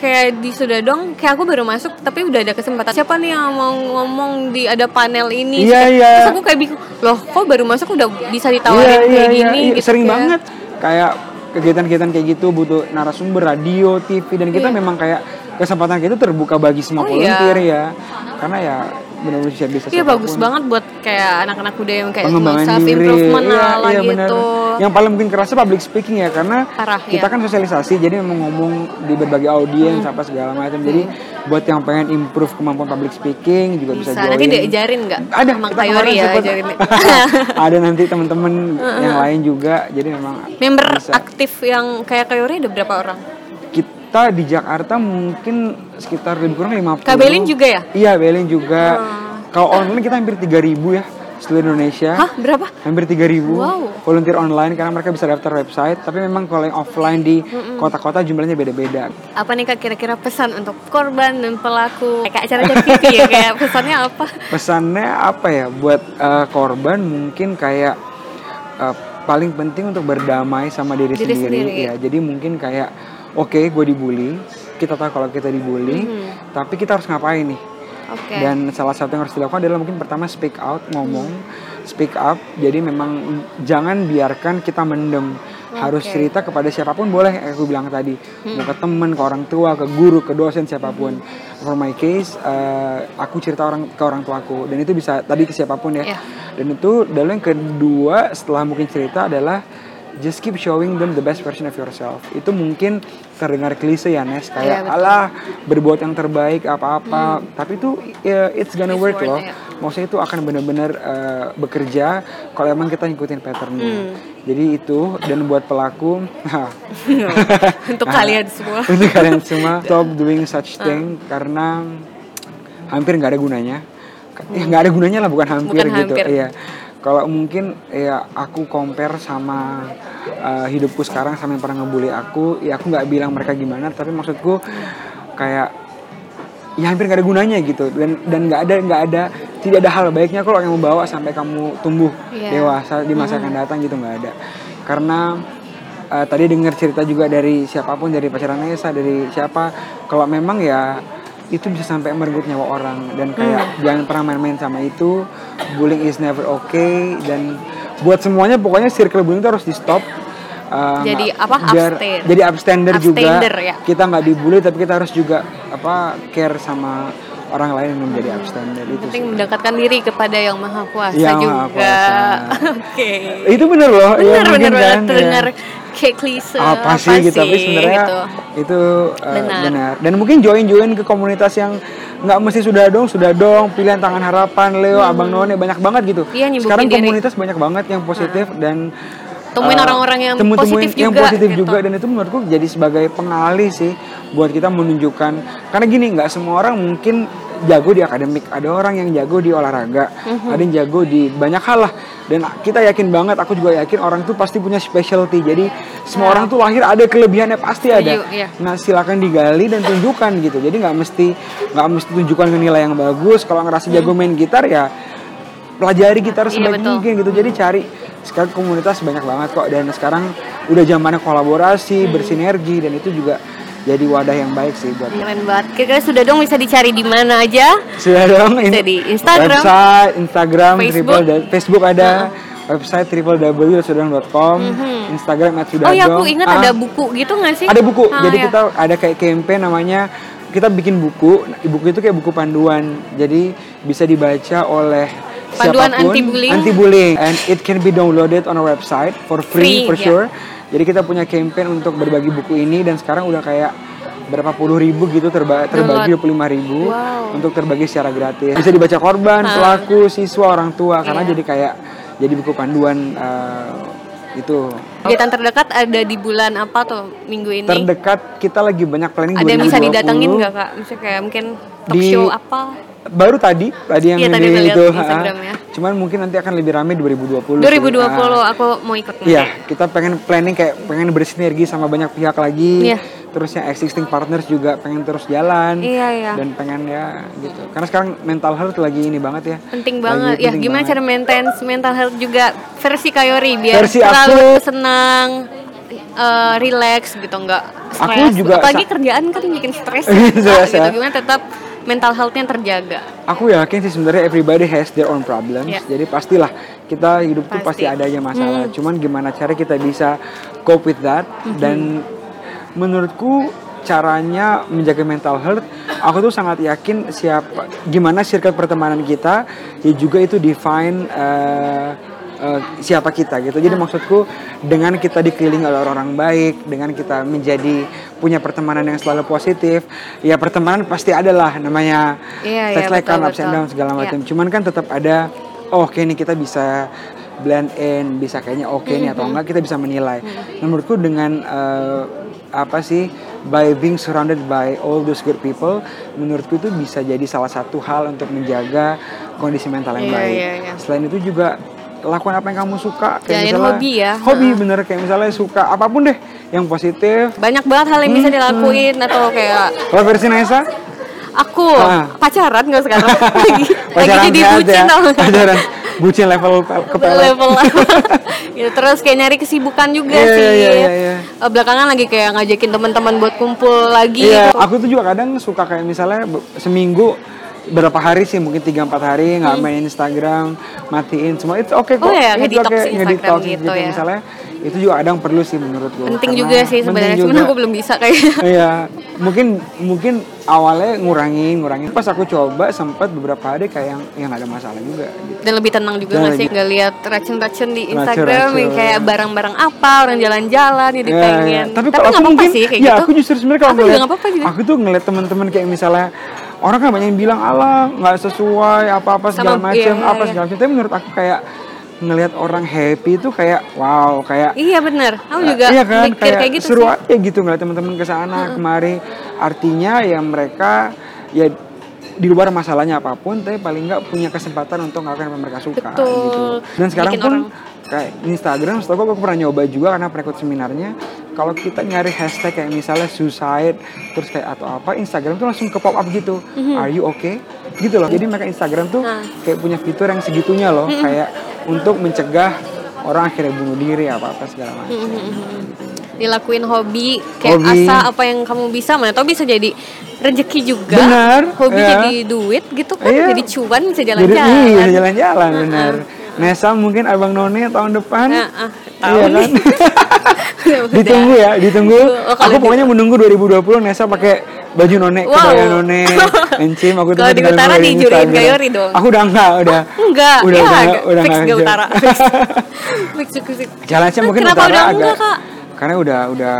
Kayak di sudah dong, kayak aku baru masuk tapi udah ada kesempatan. Siapa nih yang mau ngomong di ada panel ini? Iya, Terus- iya. Terus aku kayak bingung, loh kok baru masuk udah bisa ditawarin kayak gini iya. gitu. sering kayak. banget kayak kegiatan-kegiatan kayak gitu butuh narasumber radio, TV dan kita Iya. memang kayak kesempatan itu terbuka bagi semua Oh, iya. volunteer ya. Karena ya benar-benar bisa bisa Iya bagus banget buat kayak anak-anak muda yang kayak self improvement Iya, ala iya, benar. gitu. yang paling mungkin kerasa public speaking ya karena Parah, kita iya. kan sosialisasi jadi memang ngomong di berbagai audiens apa segala macam jadi buat yang pengen improve kemampuan public speaking juga bisa, Bisa, join nanti diajarin nggak? ada Yori kemarin ya ajarin. [LAUGHS] ada nanti teman-teman [LAUGHS] yang lain juga jadi memang Member bisa. aktif yang kayak Yori ada berapa orang? Kita di Jakarta mungkin sekitar lebih kurang 50 Kak Belin juga ya? iya Belin juga kalau online kita hampir 3000 ya seluruh Indonesia Hah, berapa? hampir 3000 Wow. volunteer online karena mereka bisa daftar website tapi memang kalau yang offline di kota-kota jumlahnya beda-beda Apa nih Kak kira-kira pesan untuk korban dan pelaku? Kayak acara TV ya, kayak pesannya apa? [LAUGHS] pesannya apa ya buat eh, korban mungkin kayak eh, paling penting untuk berdamai sama diri, Diri sendiri, sendiri. ya jadi mungkin kayak oke gue dibully kita tahu kalau kita dibully tapi kita harus ngapain nih Oke. Dan salah satu yang harus dilakukan adalah mungkin pertama speak out, ngomong, speak up. Jadi memang jangan biarkan kita mendem. Harus Oke. cerita kepada siapa pun boleh, kayak aku bilang tadi. Mau ke teman, ke orang tua, ke guru, ke dosen siapa pun. For my case, eh, aku cerita orang ke orang tuaku dan itu bisa tadi ke siapa pun ya. Iya. Dan itu lalu yang kedua setelah mungkin cerita adalah just keep showing them the best version of yourself. Itu mungkin terdengar klise ya Nes kayak Iya, betul. Hmm. alah berbuat yang terbaik apa-apa, tapi itu ya, it's gonna It's work worth loh. Maksudnya itu akan benar-benar eh, bekerja kalau emang kita ngikutin patternnya. Hmm. Jadi itu dan buat pelaku, [LAUGHS] [LAUGHS] untuk kalian semua. untuk kalian semua stop doing such thing karena hampir nggak ada gunanya ya nggak ada gunanya lah bukan hampir Bukan gitu hampir. iya kalau mungkin ya aku compare sama uh, hidupku sekarang sama yang pernah ngebully aku ya aku nggak bilang mereka gimana tapi maksudku kayak ya hampir nggak ada gunanya gitu. Dan dan nggak ada nggak ada tidak ada hal baiknya kalau yang membawa sampai kamu tumbuh Iya. dewasa di masa akan datang gitu nggak ada. Karena uh, tadi dengar cerita juga dari siapa pun dari pacaran Nesa dari siapa kalau memang ya itu bisa sampai merenggut nyawa orang. Dan kayak jangan pernah main-main sama itu bullying is never okay dan buat semuanya pokoknya circle bullying itu harus di stop Uh, Jadi apa, biar- abstain. jadi abstainer juga Abstainer, ya. kita nggak dibully tapi kita harus juga apa care sama orang lain yang menjadi abstainer itu penting sih. mendekatkan diri kepada yang maha kuasa Yang juga [LAUGHS] oke itu bener loh ya, bener mungkin bener banget kan, ya. Kayak klise apa sih gitu tapi sebenarnya gitu. itu uh, Benar. benar. dan mungkin join join ke komunitas yang nggak mesti sudah dong sudah dong pilihan tangan harapan Leo abang None banyak banget gitu Hmm. Iya, sekarang diri. komunitas banyak banget yang positif dan Temuin uh, orang-orang yang temu- temuin positif yang juga, positif gitu. juga dan itu menurutku jadi sebagai pengalih sih buat kita menunjukkan karena gini nggak semua orang mungkin jago di akademik ada orang yang jago di olahraga Mhm. ada yang jago di banyak hal lah. Dan kita yakin banget aku juga yakin orang tuh pasti punya specialty. Jadi semua orang tuh lahir ada kelebihannya pasti ada. Setuju, iya. nah silakan digali dan tunjukkan gitu. Jadi nggak mesti nggak mesti tunjukkan ke nilai yang bagus. Kalau ngerasa jago main gitar ya pelajari gitar Iya, sebaik betul. mungkin gitu. Jadi cari sekarang komunitas banyak banget kok. Dan sekarang udah zamannya kolaborasi Hmm. bersinergi dan itu juga jadi wadah yang baik sih buat keren banget. Kira-kira sudah dong bisa dicari di mana aja? Sudah dong Bisa di Instagram, website Instagram Facebook. triple Facebook ada website www.sudang.com Instagram at oh ya aku ingat Ah, ada buku gitu nggak sih? Ada buku. Ah, jadi ya. kita ada kayak campaign namanya kita bikin buku. Buku itu kayak buku panduan. Jadi bisa dibaca oleh Panduan siapa pun. anti-bullying. anti-bullying. and it can be downloaded on our website for free, Free, for ya. sure jadi kita punya campaign untuk berbagi buku ini dan sekarang udah kayak berapa puluh ribu gitu terba terbagi dua puluh lima ribu Wow. untuk terbagi secara gratis bisa dibaca korban pelaku siswa orang tua karena Iya. jadi kayak jadi buku panduan eh, itu kegiatan terdekat ada di bulan apa tuh minggu ini terdekat kita lagi banyak planning ada yang bisa 2020. didatengin nggak kak misalnya kayak mungkin talk Di- show apa baru tadi tadi yang Iya, tadi itu. Instagramnya. cuman mungkin nanti akan lebih ramai 2020 sih. 2020 Ah, aku mau ikut iya kita pengen planning kayak pengen bersinergi sama banyak pihak lagi Iya. Terus yang existing partners juga pengen terus jalan Iya, iya. dan pengen ya gitu karena sekarang mental health lagi ini banget ya penting Lagi banget ya penting gimana banget. cara maintain mental health juga versi Kayori biar Versi selalu aku- senang eh, relax gitu nggak Aku stres juga apalagi kerjaan kan bikin stres [LAUGHS] Stres, gitu ya. gimana tetap mental healthnya terjaga Aku yakin sih sebenarnya everybody has their own problems. Iya. Jadi pastilah kita hidup tuh Pasti. pasti ada aja masalah. Hmm. Cuman gimana cara kita bisa cope with that Hmm. dan menurutku caranya menjaga mental health aku tuh sangat yakin siapa gimana circle pertemanan kita ya juga itu define eh, eh, siapa kita gitu. Jadi maksudku dengan kita dikelilingi oleh orang-orang baik, dengan kita menjadi punya pertemanan yang selalu positif, ya pertemanan pasti adalah namanya tes iya, like betul, ups and down segala Iya. macam. Cuman kan tetap ada oh oke nih kita bisa blend in, bisa kayaknya oke nih Mm-hmm. atau enggak kita bisa menilai. Nah, Menurutku dengan eh, apa sih by being surrounded by all those good people, menurutku itu bisa jadi salah satu hal untuk menjaga kondisi mental yang Iya, baik. iya, iya. Selain itu juga lakukan apa yang kamu suka. Jalanin misalnya hobi ya. hobi bener. Kayak misalnya suka apa pun deh yang positif. Banyak banget hal yang bisa dilakuin atau kayak kalau versi Nesa? Aku Ah. pacaran nggak sekarang? [LAUGHS] Lagi lagi pacaran jadi sehat bucin ya pacaran bucin level kepala level [LAUGHS] gitu terus kayak nyari kesibukan juga Iya, sih iya, iya, iya. Eh, belakangan lagi kayak ngajakin teman-teman buat kumpul lagi Iya, gitu. aku tuh juga kadang suka kayak misalnya seminggu berapa hari sih mungkin 3 4 hari nggak main Instagram, matiin semua itu oke kok. Hmm. Oh iya, Itu ngedetox oke, Instagram ngedetox gitu ya. misalnya itu juga kadang perlu sih menurutku. penting Karena juga sih penting sebenarnya juga. aku belum bisa kayaknya [LAUGHS] Iya, mungkin mungkin awalnya ngurangin, ngurangin. Pas aku coba sempat beberapa hari kayak yang yang ada masalah juga gitu. dan lebih tenang juga nggak sih nggak lihat racun-racun di Instagram Racun-racun. yang kayak barang-barang apa orang jalan-jalan jadi Iya, pengen iya. Tapi, tapi kalau nggak aku apa-apa mungkin, sih kayak ya gitu aku justru sebenarnya kalau Aku juga ngeliat, nggak apa-apa juga. aku tuh ngeliat teman-teman kayak misalnya orang kan banyak yang bilang Allah nggak sesuai apa-apa segala macam, iya, iya, apa iya. segala macam. Tapi menurut aku kayak ngelihat orang happy itu kayak wow kayak iya bener. Aku juga iya kan? mikir kayak, kayak gitu seru sih. aja gitu ngeliat teman-teman ke sana kemari. Artinya ya mereka ya di luar masalahnya apa pun tapi paling nggak punya kesempatan untuk ngelakuin apa yang mereka suka Betul. gitu dan sekarang Bikin pun orang- kayak Instagram setahu gue aku pernah nyoba juga karena pernah ikut seminarnya kalau kita nyari hashtag kayak misalnya suicide terus kayak atau apa Instagram tuh langsung ke pop up gitu. Are you okay? Gitu loh. Jadi mereka Instagram tuh. Nah. kayak punya fitur yang segitunya loh. Kayak untuk mencegah orang akhirnya bunuh diri apa apa segala macam. Dilakuin hobi kayak Hobi. asa apa yang kamu bisa mana tau bisa jadi rezeki juga. Benar, hobi iya. jadi duit gitu kan Iya. jadi cuan bisa jadi jalan-jalan. iya, bisa jalan-jalan benar Nesa mungkin abang None tahun depan Nah, ah, iya tahun kan Udah. [LAUGHS] ditunggu ya ditunggu Oh, aku di- pokoknya menunggu 2020 Nesa pakai baju none Wow. kebaya none [LAUGHS] encim aku Kalau di utara dijuriin. Gayori dong. aku udah enggak udah enggak udah ya udah, agak udah fix enggak gak aja. utara [LAUGHS] fix fix fix challenge mungkin Kenapa utara udah agak enggak, Kak? karena udah udah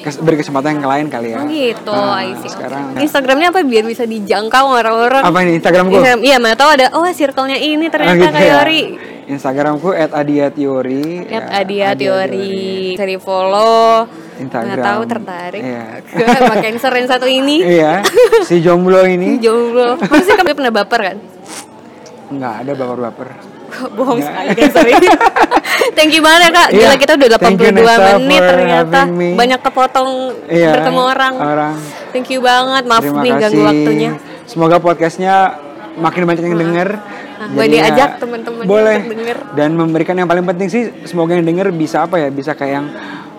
beri kesempatan yang lain kali ya Oh gitu, Nah, I see. sekarang Instagramnya apa biar bisa dijangkau orang-orang? apa ini Instagramku Instagram, iya, mana tahu ada, oh circle-nya ini ternyata gitu Kak ya. Yori. Instagramku @adiatiori Lihat ya, Adia Adia Teori, bisa di follow. Instagram. Mana tahu tertarik Iya. ke Mbak Cancer yang satu ini. iya si jomblo ini [LAUGHS] Jomblo. Pasti kamu pernah baper kan? nggak ada baper-baper Bohong sekali Cancer [LAUGHS] ini. Thank you banget ya Kak. Gila Iya. kita udah Thank you, 82 Nessa, menit ternyata. Banyak kepotong Iya, bertemu orang. orang. Thank you banget. Maaf Terima nih kasih. ganggu waktunya. Semoga podcastnya makin banyak yang denger. Nah, boleh Jadinya diajak teman-teman Boleh. denger. Dan memberikan yang paling penting sih, semoga yang denger bisa apa ya? Bisa kayak yang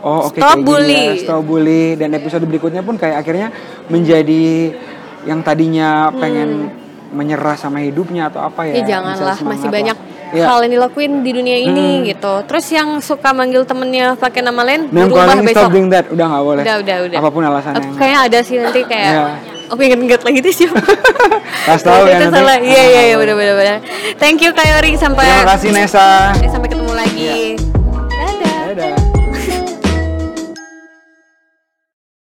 oh oke Stop kayak gini bully. ya, stop bully. Dan episode berikutnya pun kayak akhirnya menjadi yang tadinya pengen menyerah sama hidupnya atau apa ya? Ya janganlah, masih banyak lah. Iya. hal yang dilakuin di dunia ini gitu. Terus yang suka manggil temennya pakai nama lain, Name berubah calling, besok. stop doing that. Udah nggak boleh. Udah, udah, udah. Apa pun alasannya. Aku kayaknya ada sih nanti kayak Iya. Oh pengen nget lagi itu siapa? [LAUGHS] Kasih tahu ya Itu nanti. salah. Iya iya iya benar benar benar. Thank you Kak Yori sampai Terima kasih Nesa. sampai ketemu lagi.